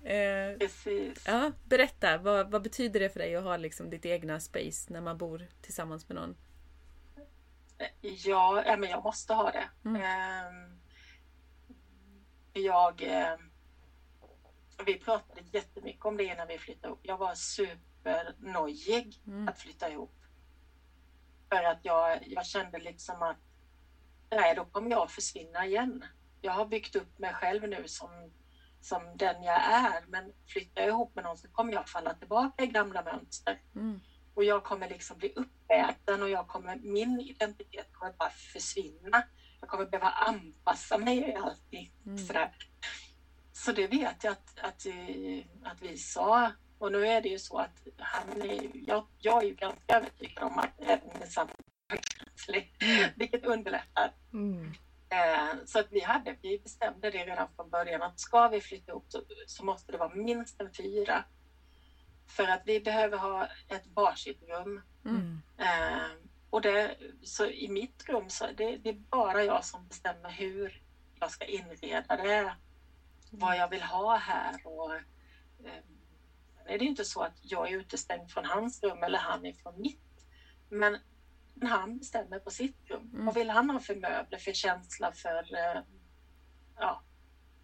Eh, Precis. ja, berätta, vad, vad betyder det för dig att ha liksom ditt egna space när man bor tillsammans med någon? Ja, ja, men jag måste ha det. Mm. Ehm, jag... ehm, vi pratade jättemycket om det innan vi flyttade ihop. Jag var supernojig Mm. att flytta ihop. För att jag, jag kände liksom att nej, då kommer jag försvinna igen. Jag har byggt upp mig själv nu som, som den jag är. Men flyttar jag ihop med någon så kommer jag falla tillbaka i gamla mönster. Mm. Och jag kommer liksom bli uppäten och jag kommer, min identitet kommer bara försvinna. Jag kommer behöva anpassa mig i allting. Mm. Så det vet jag att, att, eh, att vi sa. Och nu är det ju så att han är, jag, jag är ju ganska övertygad om att även med samma högkänslig, vilket underlättar. Mm. Eh, så att vi, hade, vi bestämde det redan från början att ska vi flytta ihop så, så måste det vara minst en fyra. För att vi behöver ha ett varsitt rum. Mm. Eh, och det, så i mitt rum så det, det är bara jag som bestämmer hur jag ska inreda det. Vad jag vill ha här. Och, eh, är det inte så att jag är utestängd från hans rum eller han är från mitt. Men han bestämmer på sitt rum. Mm. Vad vill han ha för möbler, för känsla, för eh, ja,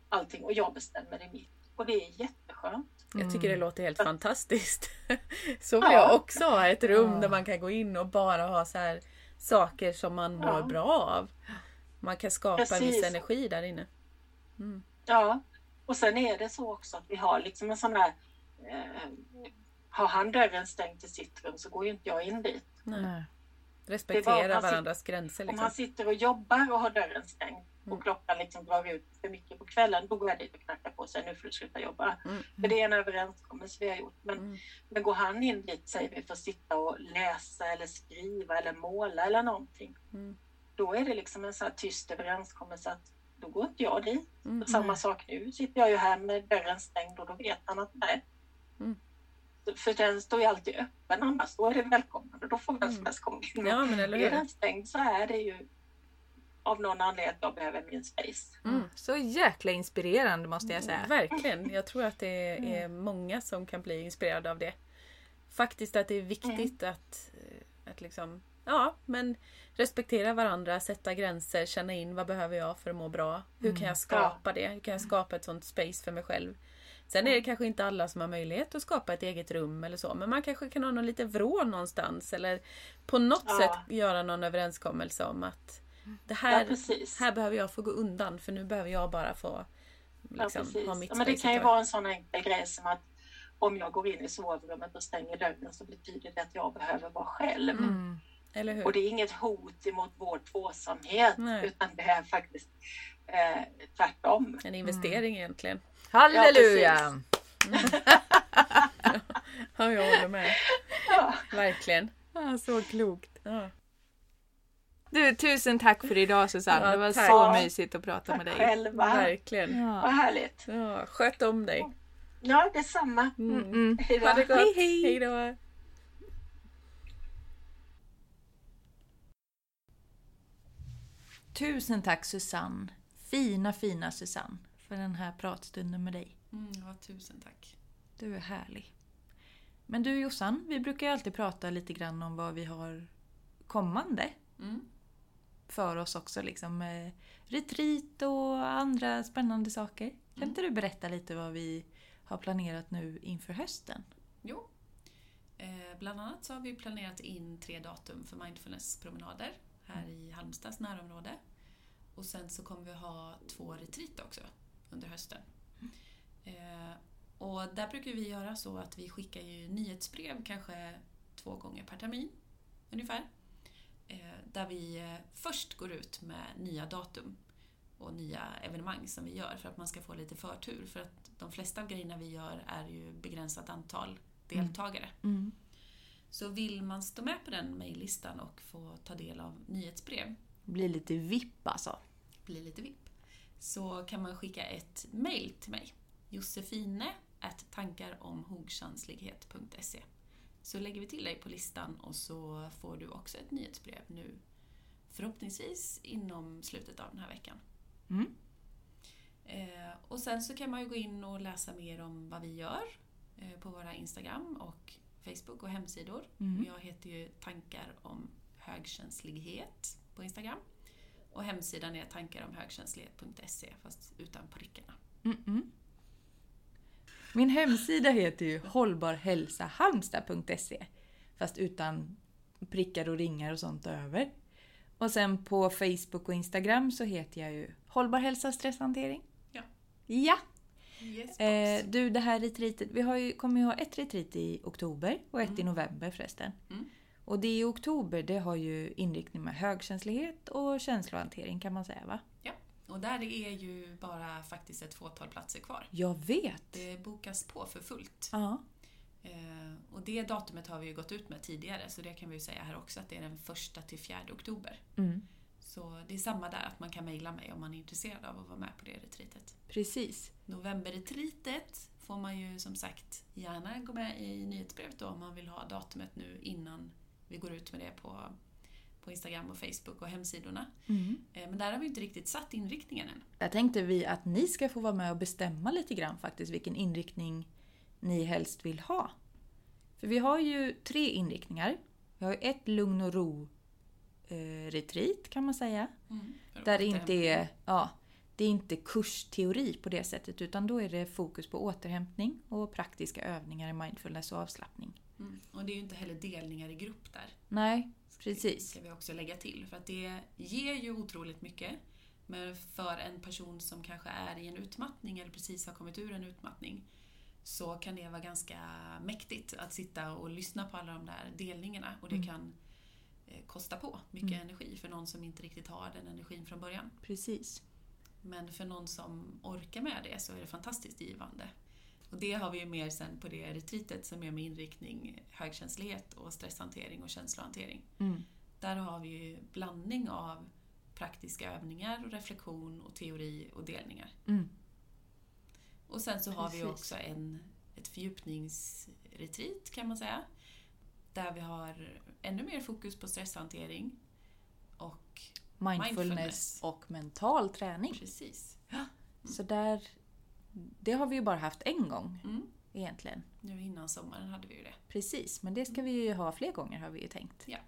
allting. Och jag bestämmer i mitt. Och det är jätteskönt. Jag tycker det Mm. låter helt fantastiskt. Så vill Ja. jag också ha ett rum Ja. där man kan gå in och bara ha så här saker som man mår Ja. bra av. Man kan skapa en viss Precis. energi där inne. Ja, och sen är det så också att vi har liksom en sån här... Eh, har han dörren stängd till sitt rum så går ju inte jag in dit. Nej. Respektera varandras gränser. Om Liksom. han sitter och jobbar och har dörren stängd Mm. och klockan liksom drar ut för mycket på kvällen, då går jag dit och knackar på och säger nu får du sluta jobba. Mm. För det är en överenskommelse vi har gjort. Men, Mm. men går han in dit, säger vi, för att sitta och läsa eller skriva eller måla eller någonting. Mm. Då är det liksom en sån här tyst överenskommelse att då går inte jag dit. Mm. Samma sak nu, sitter jag ju här med dörren stängd och då vet han att nej. Mm. För den står ju alltid öppen annars, då är det välkommen och då får vem som Mm. helst komma in. Men Ja men eller är hur. den stängd så är det ju av någon anledning att jag behöver min space. Mm. Så jäkla inspirerande måste jag säga. Verkligen. Jag tror att det Mm. är många som kan bli inspirerade av det. Faktiskt att det är viktigt Mm. att, eh, att liksom, ja, men respektera varandra, sätta gränser, känna in vad behöver jag för att må bra? Hur Mm. kan jag skapa det? Hur kan jag skapa ett sånt space för mig själv? Sen är det kanske inte alla som har möjlighet att skapa ett eget rum eller så, men man kanske kan ha någon lite vrå någonstans eller på något Ja. sätt göra någon överenskommelse om att det Ja, här, precis. här behöver jag få gå undan för nu behöver jag bara få Ja, liksom, precis. ha mitt Ja, men det kan ju vara en sån enkel grej som att om jag går in i sovrummet och stänger dörren så betyder det att jag behöver vara själv. Mm. Och det är inget hot emot vår tvåsamhet Nej. utan det är faktiskt eh, tvärtom. En investering egentligen. Halleluja! Ja, jag håller med. Ja. Verkligen. Ja, så klokt. Ja. Du, tusen tack för idag Susanne. Ja, det var tack. så mysigt att prata Tack med dig. själva. Verkligen. Vad Ja. härligt. Ja, sköt om dig. Ja, detsamma. Mm. Mm. Då. Ha det gott. Hej, hej. hej då. Tusen tack Susanne. Fina, fina Susanne. För den här pratstunden med dig. Mm, ja, tusen tack. Du är härlig. Men du Jossan, vi brukar ju alltid prata lite grann om vad vi har kommande Mm. för oss också. Liksom med retreat och andra spännande saker. Kan inte du berätta lite vad vi har planerat nu inför hösten? Jo. Eh, bland annat så har vi planerat in tre datum för mindfulnesspromenader här i Halmstads närområde. Och sen så kommer vi ha två retreat också under hösten. Eh, och där brukar vi göra så att vi skickar ju nyhetsbrev kanske två gånger per termin ungefär. Eh, där vi eh, först går ut med nya datum och nya evenemang som vi gör för att man ska få lite förtur. För att de flesta av grejerna vi gör är ju begränsat antal deltagare. Mm. Så vill man stå med på den mejllistan och få ta del av nyhetsbrev, Bli lite vipp alltså. bli lite VIP, så kan man skicka ett mejl till mig. Josefine tankaromhogkänslighet.se Så lägger vi till dig på listan och så får du också ett nyhetsbrev nu förhoppningsvis inom slutet av den här veckan. Mm. Eh, och sen så kan man ju gå in och läsa mer om vad vi gör eh, på våra Instagram och Facebook och hemsidor. Mm. Jag heter ju Tankar om högkänslighet på Instagram. Och hemsidan är tankaromhögkänslighet.se fast utan prickarna. Mm-mm. Min hemsida heter ju hållbarhälsahalmstad.se fast utan prickar och ringar och sånt över. Och sen på Facebook och Instagram så heter jag ju Hållbar hälsa stresshantering. Ja. Ja! Yes, Eh, du, det här retreatet. Vi har ju, kommer ju ha ett retreat i oktober och ett i Mm. november förresten. Mm. Och det i oktober det har ju inriktning med högkänslighet och känslohantering kan man säga va? Och där är ju bara faktiskt ett fåtal platser kvar. Jag vet! Det bokas på för fullt. Ja. Eh, och det datumet har vi ju gått ut med tidigare så det kan vi ju säga här också att det är den första till 4 oktober. Mm. Så det är samma där, att man kan mejla mig om man är intresserad av att vara med på det retreatet. Precis. Novemberretreatet får man ju som sagt gärna gå med i nyhetsbrevet då om man vill ha datumet nu innan vi går ut med det på, på Instagram och Facebook och hemsidorna. Mm. Eh, Men där har vi inte riktigt satt inriktningen än. Där tänkte vi att ni ska få vara med och bestämma lite grann faktiskt vilken inriktning ni helst vill ha. För vi har ju tre inriktningar. Vi har ju ett lugn och ro eh, retreat kan man säga. För Där det inte är, ja, det är inte kursteori på det sättet utan då är det fokus på återhämtning och praktiska övningar i mindfulness och avslappning. Mm. Och det är ju inte heller delningar i grupp där. Nej, Det precis. ska vi också lägga till. För att det ger ju otroligt mycket. Men för en person som kanske är i en utmattning eller precis har kommit ur en utmattning så kan det vara ganska mäktigt att sitta och lyssna på alla de där delningarna och det Mm. kan eh, kosta på mycket Mm. energi för någon som inte riktigt har den energin från början. Precis. Men för någon som orkar med det så är det fantastiskt givande. Och det har vi ju mer sen på det retreatet som är med inriktning högkänslighet och stresshantering och känslohantering. Mm. Där har vi ju blandning av praktiska övningar och reflektion och teori och delningar. Mm. Och sen så har vi Precis. också en, ett fördjupningsretreat kan man säga. Där vi har ännu mer fokus på stresshantering. Och Mindfulness, Mindfulness. och mental träning. precis. Så där, det har vi ju bara haft en gång Mm. egentligen. Nu innan sommaren hade vi ju det. Precis, men det ska vi ju ha fler gånger har vi ju tänkt. Ja.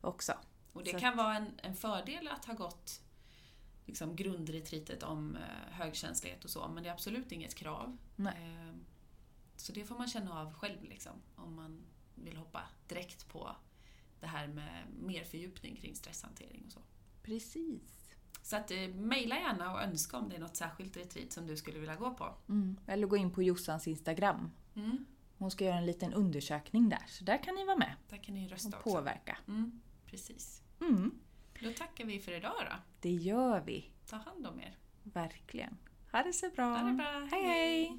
Också. Och det Så kan vara en, en fördel att ha gått liksom, grundretreatet om eh, högkänslighet och så, men det är absolut inget krav. Nej. Eh, så det får man känna av själv liksom, om man vill hoppa direkt på det här med mer fördjupning kring stresshantering och så. Precis. Så att eh, mejla gärna och önska om det är något särskilt retreat som du skulle vilja gå på. Mm. Eller gå in på Jossans Instagram. Mm. Hon ska göra en liten undersökning där, så där kan ni vara med Där kan ni rösta och också. påverka. Mm, precis. Mm. Då tackar vi för idag då. Det gör vi. Ta hand om er. Verkligen. Ha det så bra. Ha det bra. Hej hej!